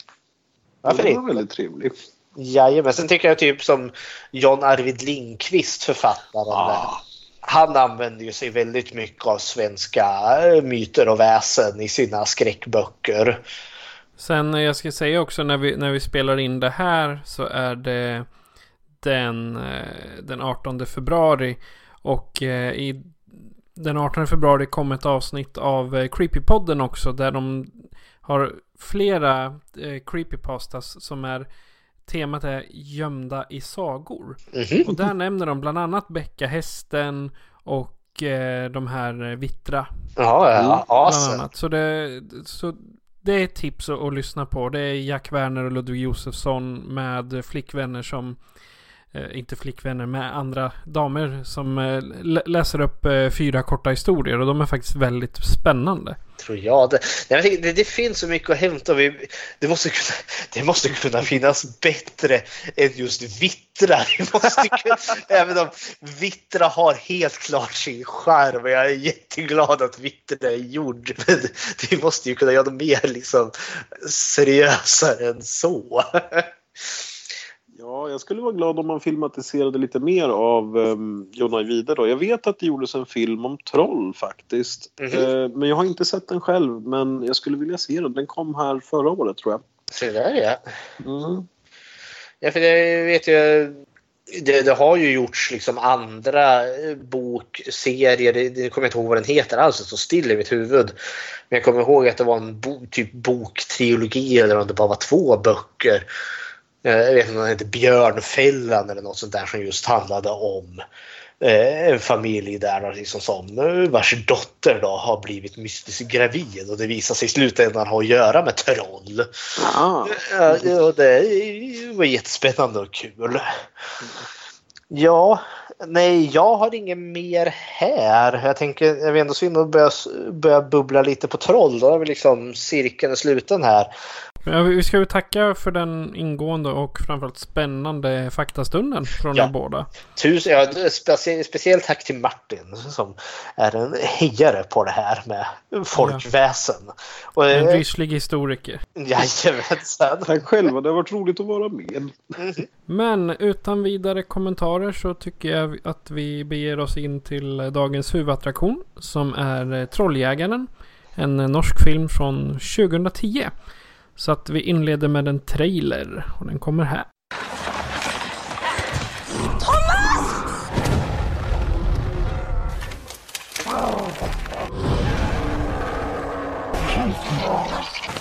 Varför Den var väldigt trevlig. Jajamän. Sen tycker jag typ som John Arvid Lindqvist, författaren. där. Han använder ju sig väldigt mycket av svenska eh, myter och väsen i sina skräckböcker. Sen eh, jag ska säga också när vi, när vi spelar in det här så är det den, eh, den 18 februari. Och eh, i den 18 februari kom ett avsnitt av Creepypodden också där de har flera eh, creepypastas som är temat är gömda i sagor. Mhm. Och där nämner de bland annat Bäckahästen och eh, de här Vittra Ja, ja. annat. Så det, så det är ett tips att, att lyssna på. Det är Jack Werner och Ludvig Josefsson med flickvänner som eh, inte flickvänner med andra damer som eh, läser upp eh, fyra korta historier och de är faktiskt väldigt spännande. Tror jag det. Nej, det, det finns så mycket att hämta. Vi, det, måste kunna, det måste kunna finnas bättre än just Vittra. Det måste kunna, även om Vittra har helt klart sin charm och jag är jätteglad att Vittra är gjord. Men vi måste ju kunna göra det mer liksom seriösare än så. Ja, Ja, jag skulle vara glad om man filmatiserade lite mer av um, Jon Ajvide då. Jag vet att det gjordes en film om troll faktiskt. Mhm. Eh, men jag har inte sett den själv. Men jag skulle vilja se den. Den kom här förra året tror jag. Så där ja. Mm. Ja, för det vet jag. Det, det har ju gjorts liksom andra bokserier. Det, det kommer jag inte ihåg vad den heter alls. Det står still i mitt huvud. Men jag kommer ihåg att det var en bo, typ boktrilogi eller om det bara var två böcker. Eh, Jag vet inte om den hette Björnfällan eller något sånt där som just handlade om eh, en familj där liksom som eh, vars dotter då har blivit mystiskt gravid och det visar sig i slutändan ha att göra med troll. Ah. Och det var jättespännande och kul. Ja, nej, jag har inget mer här. Jag tänker, jag vet ändå synd att börja, börja bubbla lite på troll. Då är vi liksom cirkeln sluten här. Ja, vi ska ju tacka för den ingående och framförallt spännande faktastunden från Ja. er båda. Tusen, ja, specie, speciellt tack till Martin som är en hejare på det här med folkväsen. Och, En eh, ryslig historiker. jajamensan. Tack själva, det har varit roligt att vara med. Men utan vidare kommentarer så tycker jag att vi beger oss in till dagens huvudattraktion som är Trolljägaren. En norsk film från 2010. Så att vi inleder med en trailer och den kommer här. Ready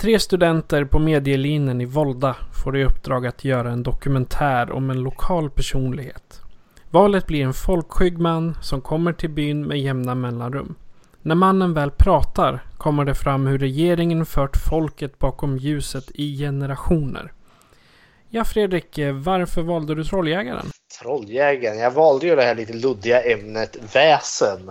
Tre studenter på medielinjen i Volda får i uppdrag att göra en dokumentär om en lokal personlighet. Valet blir en folkskygg man som kommer till byn med jämna mellanrum. När mannen väl pratar kommer det fram hur regeringen fört folket bakom ljuset i generationer. Ja Fredrik, varför valde du Trolljägaren? Trolljägaren. Jag valde ju det här lite luddiga ämnet väsen.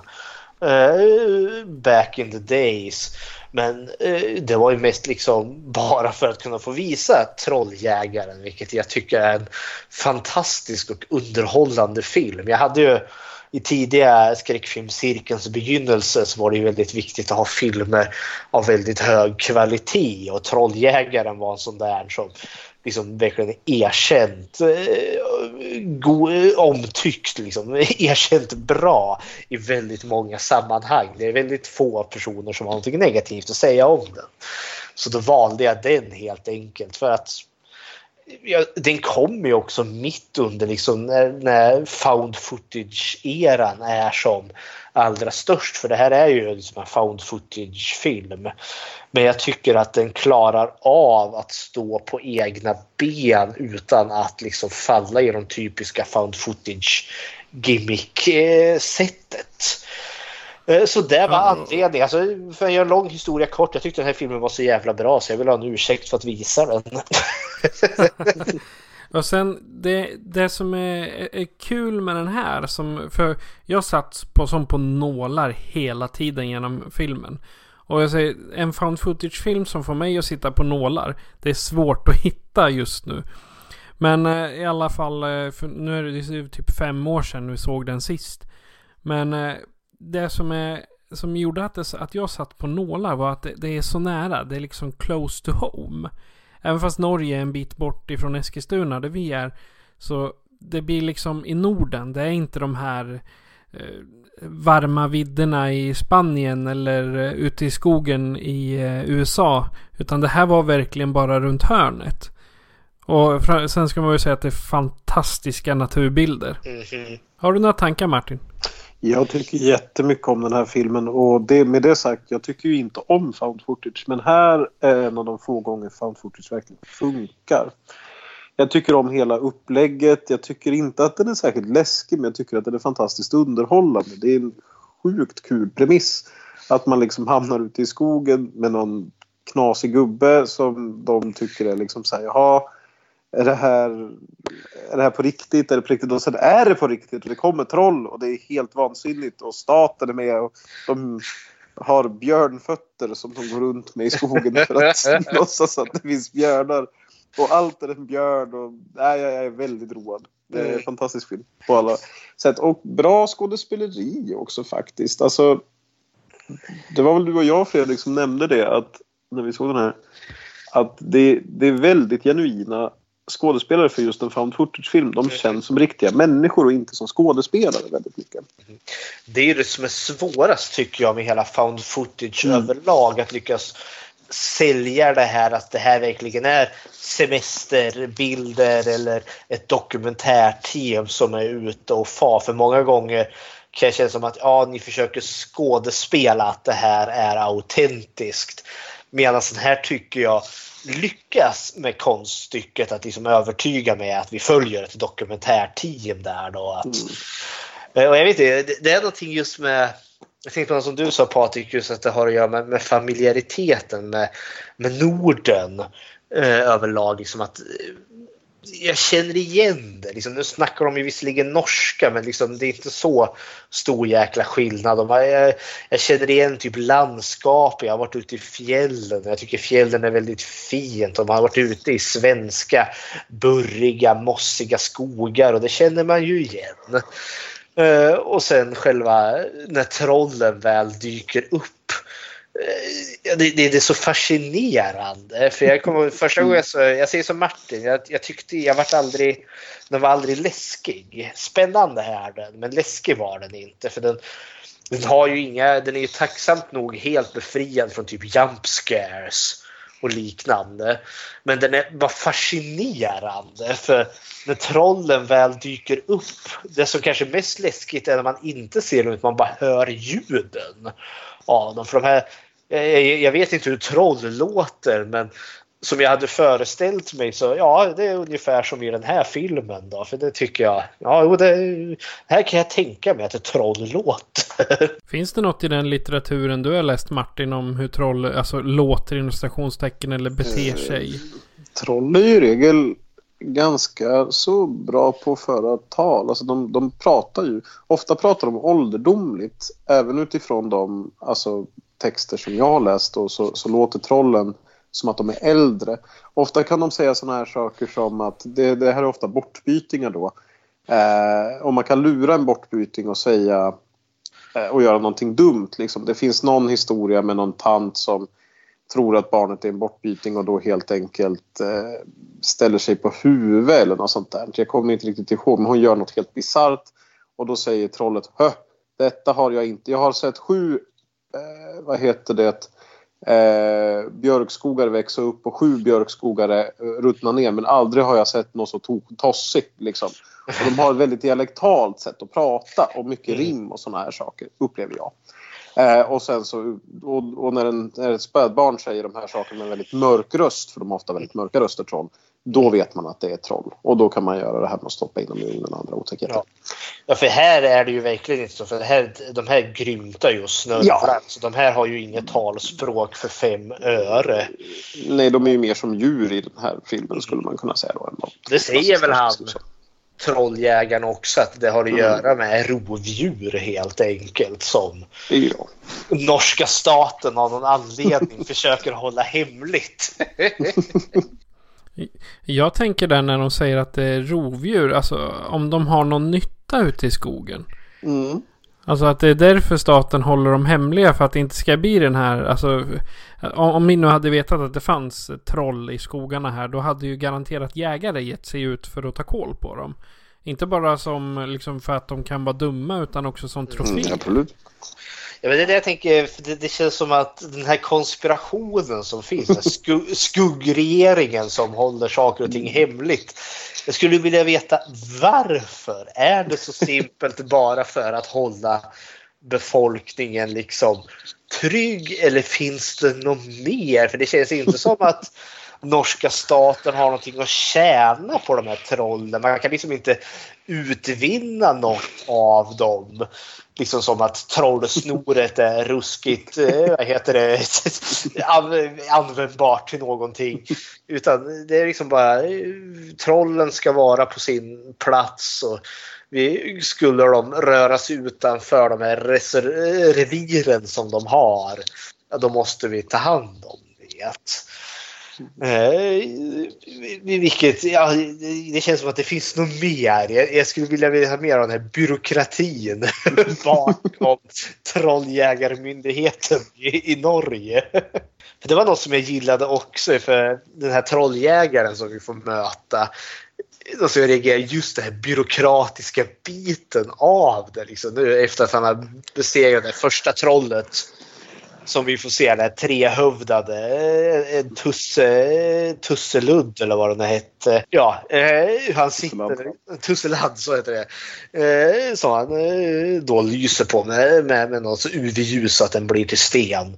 Uh, back in the days. Men eh, det var ju mest liksom bara för att kunna få visa Trolljägaren, vilket jag tycker är en fantastisk och underhållande film. Jag hade ju i tidiga skräckfilmscirkelns begynnelse så var det ju väldigt viktigt att ha filmer av väldigt hög kvalitet och Trolljägaren var en sån där som liksom verkligen erkänt eh, go, omtyckt, liksom, erkänt bra i väldigt många sammanhang. Det är väldigt få personer som har något negativt att säga om den. Så då valde jag den helt enkelt för att ja, den kom ju också mitt under liksom när, när found footage-eran är som allra störst. För det här är ju liksom en found footage-film. Men jag tycker att den klarar av att stå på egna ben utan att liksom falla i de typiska found footage gimmick-sättet. Eh, så det var anledningen. Alltså, för att göra en lång historia kort. Jag tyckte den här filmen var så jävla bra så jag vill ha en ursäkt för att visa den. Och sen det, det som är, är kul med den här. Som, för jag satt på, som på nålar hela tiden genom filmen. Och jag säger en found footage-film som får mig att sitta på nålar. Det är svårt att hitta just nu. Men eh, i alla fall, eh, nu är det typ fem år sedan vi såg den sist. Men eh, det som, är, som gjorde att, det, att jag satt på nålar var att det, det, är så nära. Det är liksom close to home. Även fast Norge är en bit bort ifrån Eskilstuna där vi är. Så det blir liksom i Norden. Det är inte de här eh, varma vidderna i Spanien eller eh, ute i skogen i eh, USA. Utan det här var verkligen bara runt hörnet. Och sen ska man ju säga att det är fantastiska naturbilder. Mm -hmm. Har du några tankar Martin? Jag tycker jättemycket om den här filmen och det, med det sagt, jag tycker ju inte om found footage men här är en av de få gånger found footage verkligen funkar. Jag tycker om hela upplägget, jag tycker inte att den är särskilt läskig men jag tycker att den är fantastiskt underhållande. Det är en sjukt kul premiss. Att man liksom hamnar ute i skogen med någon knasig gubbe som de tycker är liksom såhär, jaha är det här, är det här på riktigt? Är det på riktigt? Och sen är det på riktigt och det kommer troll och det är helt vansinnigt och staten är med och de har björnfötter som de går runt med i skogen för att låtsas att det finns björnar. Och allt är en björn och nej, jag är väldigt road. Det är en mm. fantastisk film på alla sätt. Och bra skådespeleri också faktiskt. Alltså, det var väl du och jag Fredrik som nämnde det att när vi såg den här att det, det är väldigt genuina skådespelare för just en found footage-film. De känns som riktiga människor och inte som skådespelare väldigt mycket. Det är ju det som är svårast tycker jag med hela found footage mm. överlag. Att lyckas sälja det här att det här verkligen är semesterbilder eller ett dokumentärteam som är ute och far. För många gånger kan jag känna som att ja, ni försöker skådespela att det här är autentiskt. Medan den här tycker jag lyckas med konststycket att liksom övertyga mig att vi följer ett dokumentärteam där då. Att, mm. Och jag vet inte, det är någonting just med jag tänkte på något som du sa Patrik, just att det har att göra med, med familjariteten med, med Norden eh, överlag. Liksom att jag känner igen det. Liksom, nu snackar de ju visserligen norska men liksom, det är inte så stor jäkla skillnad. De, jag, jag känner igen typ landskap, jag har varit ute i fjällen. Jag tycker fjällen är väldigt fint. De har varit ute i svenska burriga, mossiga skogar och det känner man ju igen. Uh, och sen själva när trollen väl dyker upp det, det, det, är så fascinerande. För jag kommer första gången så, jag säger som Martin, jag, jag tyckte, jag vart aldrig, den var aldrig läskig. Spännande är den, men läskig var den inte. För den, den har ju inga, den är ju tacksamt nog helt befriad från typ jump scares och liknande. Men den är bara fascinerande för när trollen väl dyker upp, det som kanske är mest läskigt är när man inte ser dem utan man bara hör ljuden av dem. För de här jag vet inte hur troll låter men som jag hade föreställt mig så ja, det är ungefär som i den här filmen då. För det tycker jag, ja, det, här kan jag tänka mig att ett troll låter. Finns det något i den litteraturen du har läst Martin om hur troll alltså, låter inom stationstecken eller beter sig? Eh, troll är ju i regel ganska så bra på att föra tal. Alltså de, de pratar ju, ofta pratar de ålderdomligt även utifrån de alltså, texter som jag har läst då, så, så låter trollen som att de är äldre. Ofta kan de säga sådana här saker som att det, det här är ofta bortbytingar då. Eh, och man kan lura en bortbyting och säga eh, och göra någonting dumt. Liksom. Det finns någon historia med någon tant som tror att barnet är en bortbyting och då helt enkelt eh, ställer sig på huvudet eller något sånt där. Jag kommer inte riktigt ihåg men hon gör något helt bisarrt och då säger trollet Hö, detta har jag inte. Jag har sett sju eh, vad heter det, eh, björkskogar växa upp och sju björkskogar eh, ruttna ner men aldrig har jag sett något så to- tossigt. Liksom. Och de har ett väldigt dialektalt sätt att prata och mycket rim och sådana här saker, upplever jag. Eh, och sen så, och, och när, en, när ett spädbarn säger de här sakerna med en väldigt mörk röst, för de har ofta väldigt mörka röster troll, då vet man att det är troll. Och då kan man göra det här med att stoppa in dem i ugnen och andra otäckheter. Ja. Ja, för här är det ju verkligen inte så. För här, de här grymtar ju och snurrar. Ja. Så de här har ju inget talspråk för fem öre. Nej, de är ju mer som djur i den här filmen skulle man kunna säga då. Det säger väl han, trolljägaren också, att det har att Mm. göra med rovdjur helt enkelt. Som Ja. norska staten av någon anledning försöker hålla hemligt. Jag tänker där när de säger att det är rovdjur, alltså om de har någon nytta ute i skogen. Mm. Alltså att det är därför staten håller dem hemliga för att det inte ska bli den här, alltså om, min nu hade vetat att det fanns troll i skogarna här då hade ju garanterat jägare gett sig ut för att ta koll på dem. Inte bara som liksom för att de kan vara dumma utan också som trofé. Mm, absolut. Ja, men det är det jag tänker, för det, det känns som att den här konspirationen som finns, sku, skuggregeringen som håller saker och ting hemligt. Jag skulle vilja veta varför. Är det så simpelt bara för att hålla befolkningen liksom trygg eller finns det något mer? För det känns inte som att norska staten har någonting att tjäna på de här trollen. Man kan liksom inte utvinna något av dem. Liksom som att trollsnoret är ruskigt, eh, vad heter det, användbart till någonting. Utan det är liksom bara trollen ska vara på sin plats och vi, skulle de röra sig utanför de här reviren som de har, ja, då måste vi ta hand om det. Eh, vilket, ja, det känns som att det finns något mer. Jag, jag skulle vilja veta mer om den här byråkratin bakom trolljägarmyndigheten i, i Norge. För det var något som jag gillade också för den här trolljägaren som vi får möta. Alltså jag reagerar just den här byråkratiska biten av det. Liksom, nu efter att han har besegrat det första trollet som vi får se, den trehövdade, eh, en tusse, Tusseludd eller vad den hette. Ja, eh, han sitter... Tusseladd, så heter det. Eh, som han eh, då lyser på med, med, med något UV-ljus så att den blir till sten.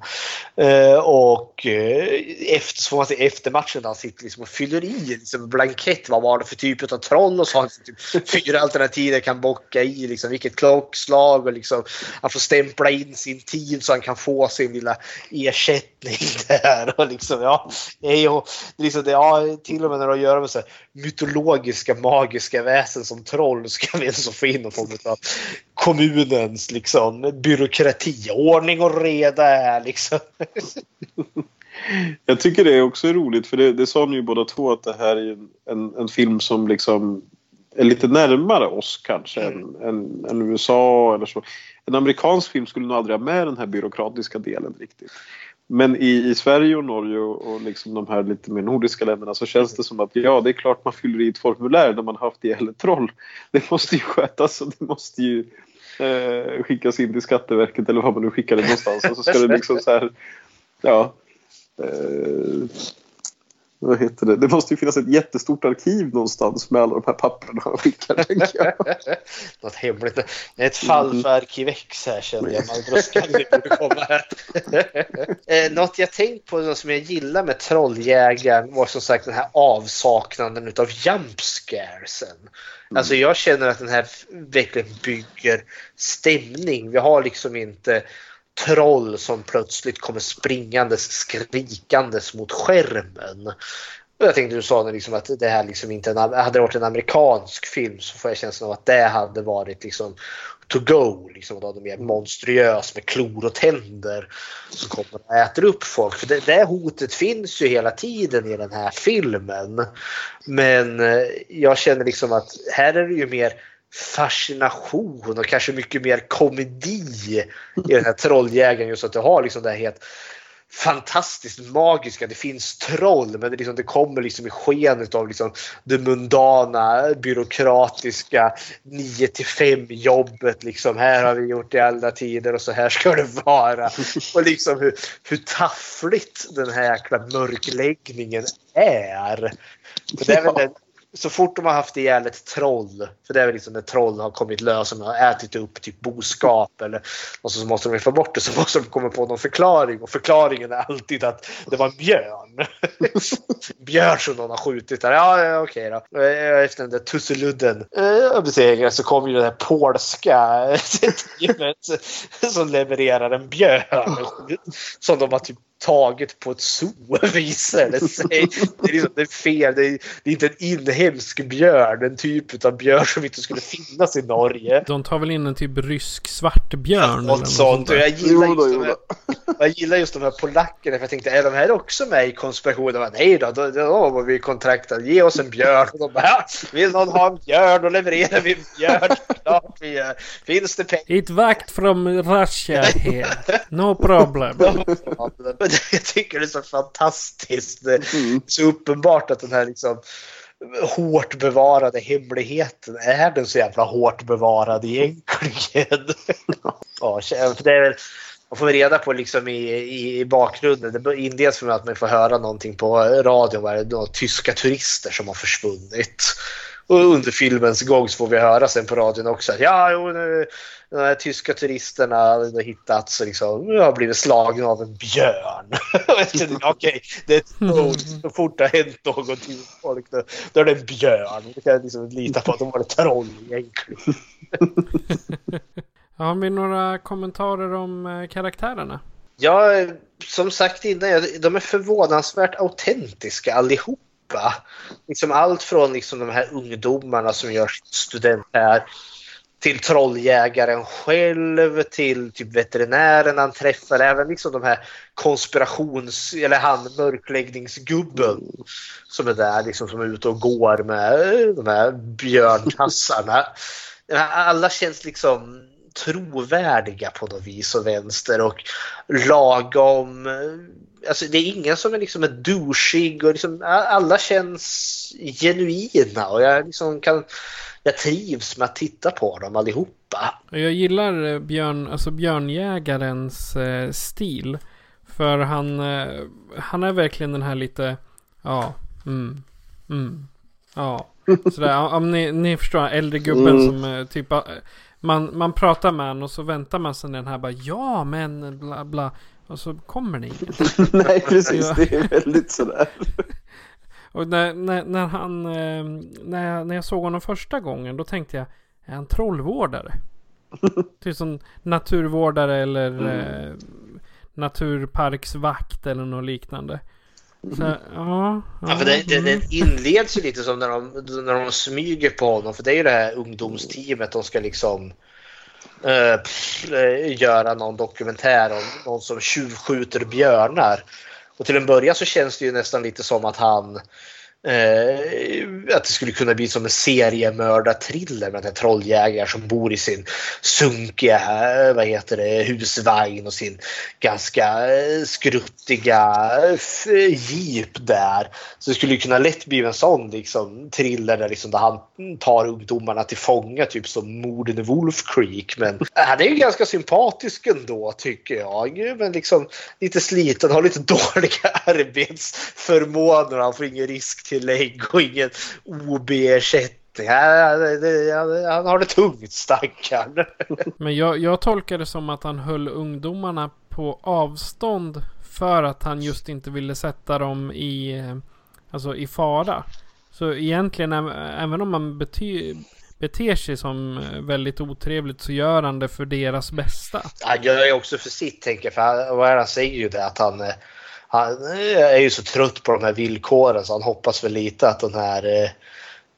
Eh, och eh, efter, så får man se efter matchen han sitter liksom och fyller i liksom, en blankett. Vad var det för typ av troll? Och så har han typ fyra alternativ jag kan bocka i. Liksom, vilket klockslag och liksom, han får stämpla in sin tid så han kan få sin lilla ersättning där. Och liksom, ja, det är liksom, ja, till och med när det har att göra med så här, mytologiska magiska väsen som troll ska vi alltså få in någon form av kommunens liksom, byråkrati. Ordning och reda är liksom. Jag tycker det är också roligt för det, det sa ni ju båda två att det här är en, en, film som liksom är lite närmare oss kanske än, än, än USA eller så. En amerikansk film skulle nog aldrig ha med den här byråkratiska delen riktigt. Men i, i Sverige och Norge och, och liksom de här lite mer nordiska länderna så känns det som att ja, det är klart man fyller i ett formulär när man haft ihjäl ett troll. Det måste ju skötas och det måste ju eh, skickas in till Skatteverket eller vad man nu skickar det någonstans. Och så ska det liksom så här, ja. Eh, vad heter det? Det måste ju finnas ett jättestort arkiv någonstans med alla de här papperna han skickar. jag. Något hemligt. Det är ett fall för Arkivex här känner jag. Borde komma här. Eh, Något jag tänkt på något som jag gillar med Trolljägaren var som sagt den här avsaknaden utav jump scaresen. Alltså jag känner att den här verkligen bygger stämning. Vi har liksom inte troll som plötsligt kommer springandes skrikandes mot skärmen. Och jag tänkte du sa nu liksom att det här liksom inte en, hade det varit en amerikansk film så får jag känslan av att det hade varit liksom to go. Liksom, då de mer monstruös med klor och tänder som kommer och äter upp folk. För det, det hotet finns ju hela tiden i den här filmen. Men eh, jag känner liksom att här är det ju mer fascination och kanske mycket mer komedi i den här trolljägaren. Just att du har liksom det här helt fantastiskt magiska. Det finns troll men det, liksom, det kommer liksom i skenet av liksom det mundana, byråkratiska 9 till 5 jobbet. Liksom, här har vi gjort i alla tider och så här ska det vara. Och liksom hur, hur taffligt den här jäkla mörkläggningen är. det är väl den, så fort de har haft ihjäl ett troll, för det är väl liksom när troll har kommit lös och har ätit upp typ boskap eller något så måste de få bort det så måste de komma på någon förklaring och förklaringen är alltid att det var en björn. björn som någon har skjutit där. Ja, ja okej då. Efter den där tusseludden äh, besegrades så kom ju det här polska teamet som levererar en björn som de har typ taget på ett zoo visar det sig. Det är, liksom, det är fel. Det är, det är, inte en inhemsk björn. En typ av björn som inte skulle finnas i Norge. De tar väl in en typ rysk svartbjörn? Ja, något sånt. Och jag, gillar just de här, jag gillar just de här polackerna. För jag tänkte, är de här också med i konspirationen? Nej då, då, då var vi kontraktade. Ge oss en björn. Och de bara, vill någon ha en björn? Då levererar vi en björn. Klart vi gör. Finns det pengar? Ett vakt från Russia here. No problem. jag tycker det är så fantastiskt. Mm. så uppenbart att den här liksom hårt bevarade hemligheten är den så jävla hårt bevarad egentligen. ja, för det är väl, man får reda på liksom i, i, i bakgrunden. Det inleds med att man får höra någonting på radion. Var det tyska turister som har försvunnit. Och under filmens gång så får vi höra sen på radion också att ja, jo, nu, de här tyska turisterna har hittats och liksom, har blivit slagna av en björn. Okej, okay, det är så fort det har hänt någonting folk då, då är det en björn. Du kan liksom lita på att de var ett troll egentligen. Har vi några kommentarer om eh, karaktärerna? Ja, som sagt innan, de är förvånansvärt autentiska allihopa. Liksom allt från liksom de här ungdomarna som gör student här till trolljägaren själv, till typ veterinären han träffar, även liksom de här konspirations eller han mörkläggningsgubben som är där liksom som är ute och går med de här björntassarna. Alla känns liksom trovärdiga på något vis och vänster och lagom. Alltså det är ingen som är liksom douchig och liksom alla känns genuina och jag liksom kan jag trivs med att titta på dem allihopa. Jag gillar eh, björn, alltså björnjägarens eh, stil. För han, eh, han är verkligen den här lite, ja, mm, mm, ja. Sådär, om ni, ni förstår, äldre gubben mm. som typ, man, man pratar med honom och så väntar man sig den här bara, ja men bla bla. Och så kommer ni Nej precis, det är väldigt sådär. Och när, när, när han, eh, när jag, när jag såg honom första gången då tänkte jag, är han trollvårdare? typ som naturvårdare eller mm. eh, naturparksvakt eller något liknande. Så, ja, ja, ja, för det, det, det inleds ju lite som när de, när de smyger på honom. För det är ju det här ungdomsteamet. De ska liksom äh, göra någon dokumentär om någon som tjuvskjuter björnar. Och till en början så känns det ju nästan lite som att han Eh, att det skulle kunna bli som en seriemördarthriller med en trolljägare som bor i sin sunkiga eh, vad heter det, husvagn och sin ganska eh, skruttiga eh, jeep där. Så det skulle kunna lätt bli en sån liksom, thriller där, liksom, där han tar ungdomarna till fånga, typ som morden i Wolf Creek. Men han är ju ganska sympatisk ändå tycker jag. Men liksom lite sliten, har lite dåliga arbetsförmåner. Han får ingen risk tillägg och ingen OB-ersättning. Han har det tungt stackarn. Men jag, jag tolkar det som att han höll ungdomarna på avstånd för att han just inte ville sätta dem i, alltså i fara. Så egentligen, även om man bety, beter sig som väldigt otrevligt så gör han det för deras bästa. Han gör det också för sitt, tänker jag. För han, han säger ju det att han han är ju så trött på de här villkoren så han hoppas väl lite att den här eh,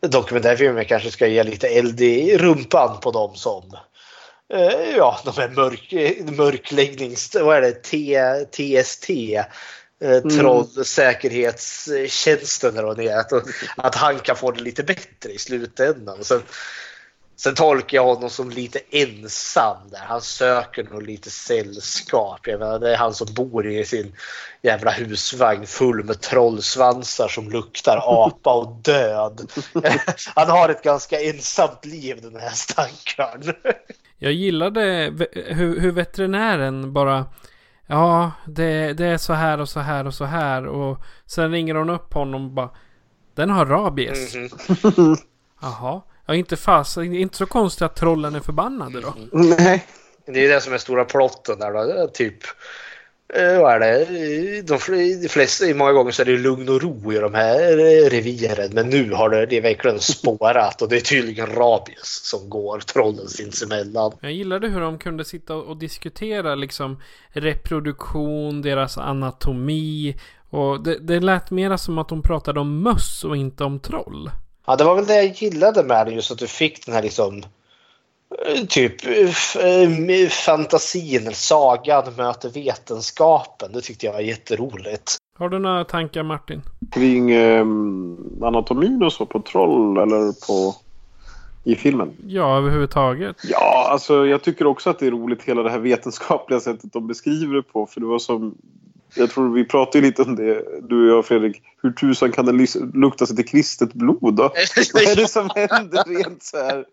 dokumentärfilmen kanske ska ge lite eld i rumpan på dem som eh, ja, de här mörk, mörkläggnings... Vad är det? T, TST. Eh, mm. Trollsäkerhetstjänsten eller vad det är. Att, att han kan få det lite bättre i slutändan. Sen, Sen tolkar jag honom som lite ensam där. Han söker nog lite sällskap. Jag menar, det är han som bor i sin jävla husvagn full med trollsvansar som luktar apa och död. Han har ett ganska ensamt liv den här stackaren. Jag gillade hur, hur veterinären bara Ja, det, det är så här och så här och så här och sen ringer hon upp honom och bara Den har rabies. Mhm. Jaha. Ja, inte fast. Inte så konstigt att trollen är förbannade då. Nej. Det är det som är stora plotten där då. Det är Typ, eh, vad är det? De, fl- de flesta, många gånger så är det lugn och ro i de här eh, reviren. Men nu har det, det verkligen spårat och det är tydligen rabies som går trollen sinsemellan. Jag gillade hur de kunde sitta och diskutera liksom reproduktion, deras anatomi. Och det, det lät mera som att de pratade om möss och inte om troll. Ja, det var väl det jag gillade med det, just att du fick den här liksom eh, typ eh, fantasin, sagan möter vetenskapen. Det tyckte jag var jätteroligt. Har du några tankar Martin? Kring eh, anatomin och så på troll eller på i filmen. Ja, överhuvudtaget. Ja, alltså jag tycker också att det är roligt hela det här vetenskapliga sättet de beskriver det på. För det var som... Jag tror vi pratade lite om det, du och jag Fredrik. Hur tusan kan det lukta sig till kristet blod då? Vad är det som händer rent så här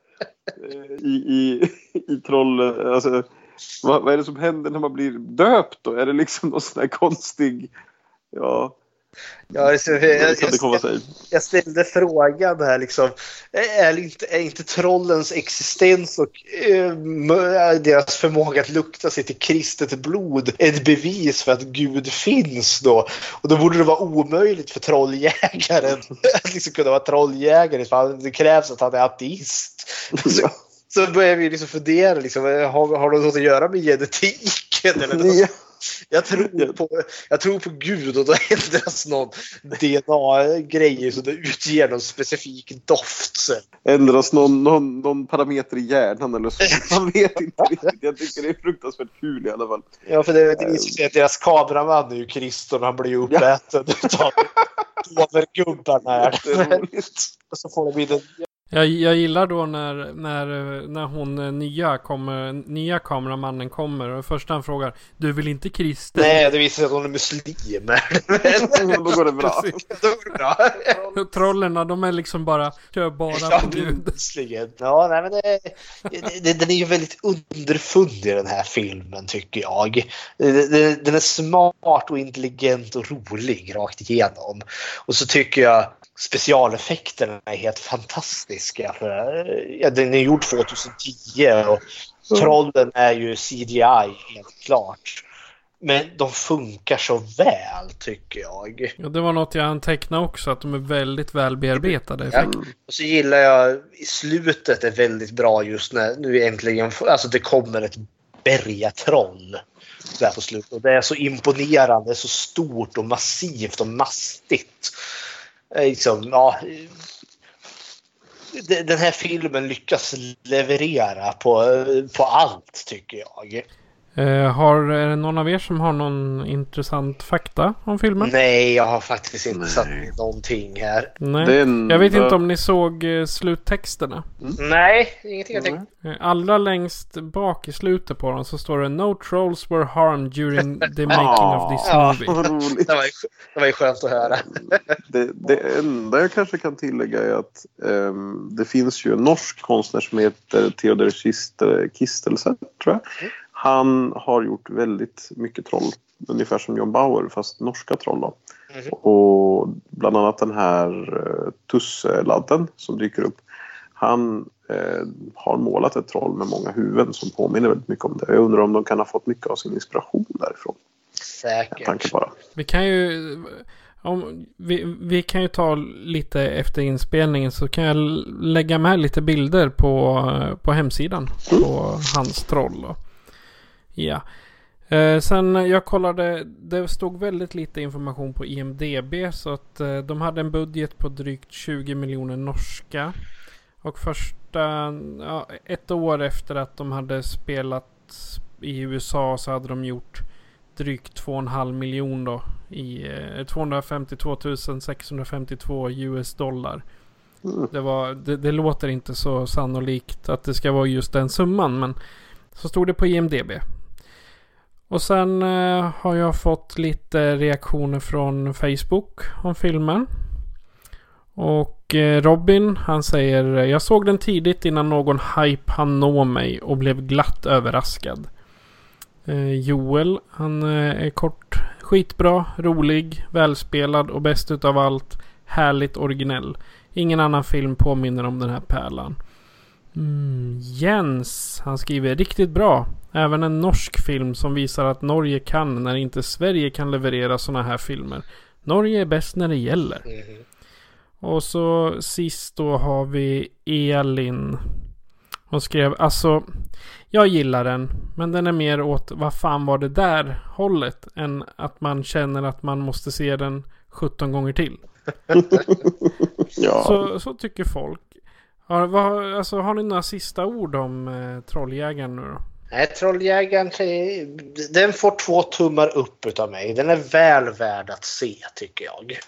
eh, i, i, i troll... Eh, alltså, vad, vad är det som händer när man blir döpt då? Är det liksom någon sån här konstig... Ja, Ja, alltså, jag, jag, sig? jag ställde frågan här liksom. Är inte, är inte trollens existens och eh, deras förmåga att lukta sig till kristet blod ett bevis för att Gud finns då? Och då borde det vara omöjligt för trolljägaren att liksom kunna vara trolljägare. För det krävs att han är ateist. Så, så börjar vi liksom fundera, liksom, har, har det något att göra med genetiken? Eller något? Ja. Jag tror, på, jag tror på Gud och då ändras någon DNA-grej så det utger någon specifik doft sen. Ändras någon, någon, någon parameter i hjärnan eller så. Man vet inte riktigt. Jag tycker det är fruktansvärt kul i alla fall. Ja, för det, det visar sig att deras kameraman är ju Kriston han blir ju uppäten utav påvergubbarna. här. Så får de in en Jag, jag gillar då när, när, när hon eh, nya, kommer, nya kameramannen kommer och först han frågar Du vill inte kristen? Nej, det visar sig att hon är muslim. Då går det bra. Då går det bra. Trollerna de är liksom bara Kör bara Ja, på Gud. Ja, nej, men det, det, det, den är ju väldigt underfundig den här filmen tycker jag. Det- det- Den är smart och intelligent och rolig rakt igenom. Och så tycker jag specialeffekterna är helt fantastiska. För, ja, den är gjord 2010 och trollen är ju CGI helt klart. Men de funkar så väl tycker jag. Ja, det var något jag antecknade också att de är väldigt väl bearbetade effekter. Och så gillar jag i slutet är väldigt bra just när nu äntligen alltså det kommer ett bergatroll där på slutet. Och det är så imponerande, så stort och massivt och mastigt. Eh, Liksom, ja, den här filmen lyckas leverera på, på allt tycker jag. Eh, har är det någon av er som har någon intressant fakta om filmen? Nej, jag har faktiskt inte Nej. satt någonting här. Nej. Den- Jag vet inte om ni såg eh, sluttexterna. Nej, ingenting jag tänkte. Eh, Allra längst bak i slutet på dem så står det No trolls were harmed during the making of this Ja. movie. Vad roligt. Det var, ju- det var ju skönt att höra. Det, det enda jag kanske kan tillägga är att ehm, det finns ju en norsk konstnär som heter Theodor Kist- Kistelsen, tror jag. Han har gjort väldigt mycket troll, ungefär som John Bauer, fast norska troll. Då. Mhm. Och bland annat den här uh, Tusseladden som dyker upp. Han eh, har målat ett troll med många huvuden som påminner väldigt mycket om det. Jag undrar om de kan ha fått mycket av sin inspiration därifrån. En tanke Säkert. bara. Vi kan ju... Om, vi, vi kan ju ta lite efter inspelningen så kan jag lägga med lite bilder på, på hemsidan. På hans troll. Då. Ja. Eh, sen jag kollade, det stod väldigt lite information på IMDB så att eh, de hade en budget på drygt 20 miljoner norska. Och första, ja, ett år efter att de hade spelat i USA så hade de gjort drygt 2,5 miljon då. I eh, 252 652 US dollar. Det, var, det, det låter inte så sannolikt att det ska vara just den summan. Men så stod det på IMDB. Och sen eh, har jag fått lite reaktioner från Facebook om filmen. Och eh, Robin han säger Jag såg den tidigt innan någon hype han nå mig och blev glatt överraskad. Eh, Joel han eh, är kort skitbra, rolig, välspelad och bäst utav allt härligt originell. Ingen annan film påminner om den här pärlan. Mm, Jens, han skriver riktigt bra. Även en norsk film som visar att Norge kan när inte Sverige kan leverera sådana här filmer. Norge är bäst när det gäller. Mhm. Och så sist då har vi Elin. Hon skrev alltså Jag gillar den. Men den är mer åt vad fan var det där hållet. Än att man känner att man måste se den 17 gånger till. Ja, Så, så tycker folk. Har, vad, alltså, har ni några sista ord om eh, Trolljägaren nu då? Nej, Trolljägaren, den får två tummar upp utav mig. Den är väl värd att se tycker jag.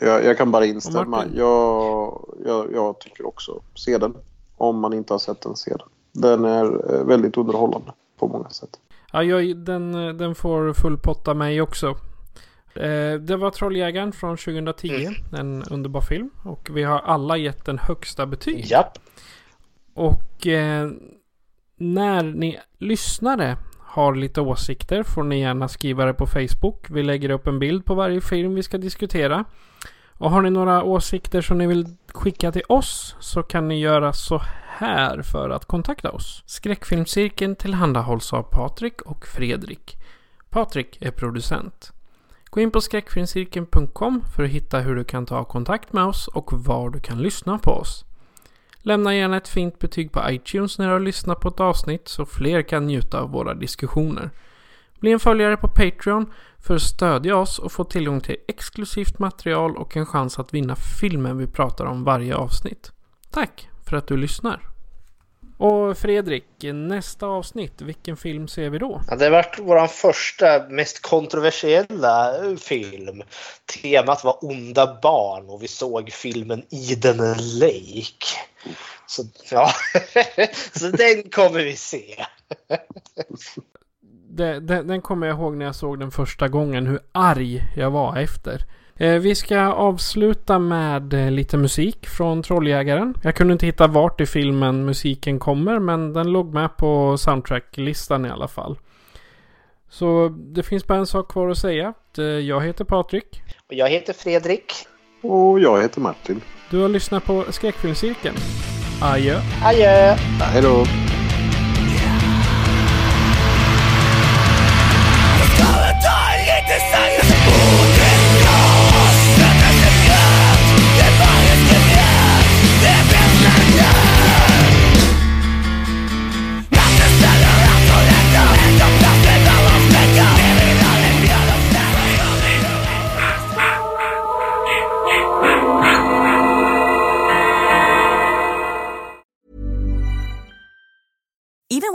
jag, jag kan bara instämma. Jag, jag, jag tycker också se den. Om man inte har sett den, se den. Den är eh, väldigt underhållande på många sätt. Ja, jag, den, eh, den får full pott av mig också. Eh, det var Trolljägaren från 2010. Mm. En underbar film. Och vi har alla gett den högsta betyg. Japp. Och eh, när ni lyssnare har lite åsikter får ni gärna skriva det på Facebook. Vi lägger upp en bild på varje film vi ska diskutera. Och har ni några åsikter som ni vill skicka till oss så kan ni göra så här för att kontakta oss. Skräckfilmscirkeln tillhandahålls av Patrik och Fredrik. Patrik är producent. Gå in på skräckfilmscirkeln.com för att hitta hur du kan ta kontakt med oss och var du kan lyssna på oss. Lämna gärna ett fint betyg på iTunes när du har lyssnat på ett avsnitt så fler kan njuta av våra diskussioner. Bli en följare på Patreon för att stödja oss och få tillgång till exklusivt material och en chans att vinna filmen vi pratar om varje avsnitt. Tack för att du lyssnar. Och Fredrik, nästa avsnitt, vilken film ser vi då? Ja, det varit vår första, mest kontroversiella film. Temat var onda barn och vi såg filmen Eden Lake. Så, ja. Så den kommer vi se. Det, det, den kommer jag ihåg när jag såg den första gången, hur arg jag var efter. Eh, vi ska avsluta med eh, lite musik från Trolljägaren. Jag kunde inte hitta vart i filmen musiken kommer, men den låg med på soundtracklistan i alla fall. Så det finns bara en sak kvar att säga. Eh, Jag heter Patrik. Och jag heter Fredrik. Och jag heter Martin. Du har lyssnat på Skräckfilmscirkeln. Adjö. Adjö! Hej då!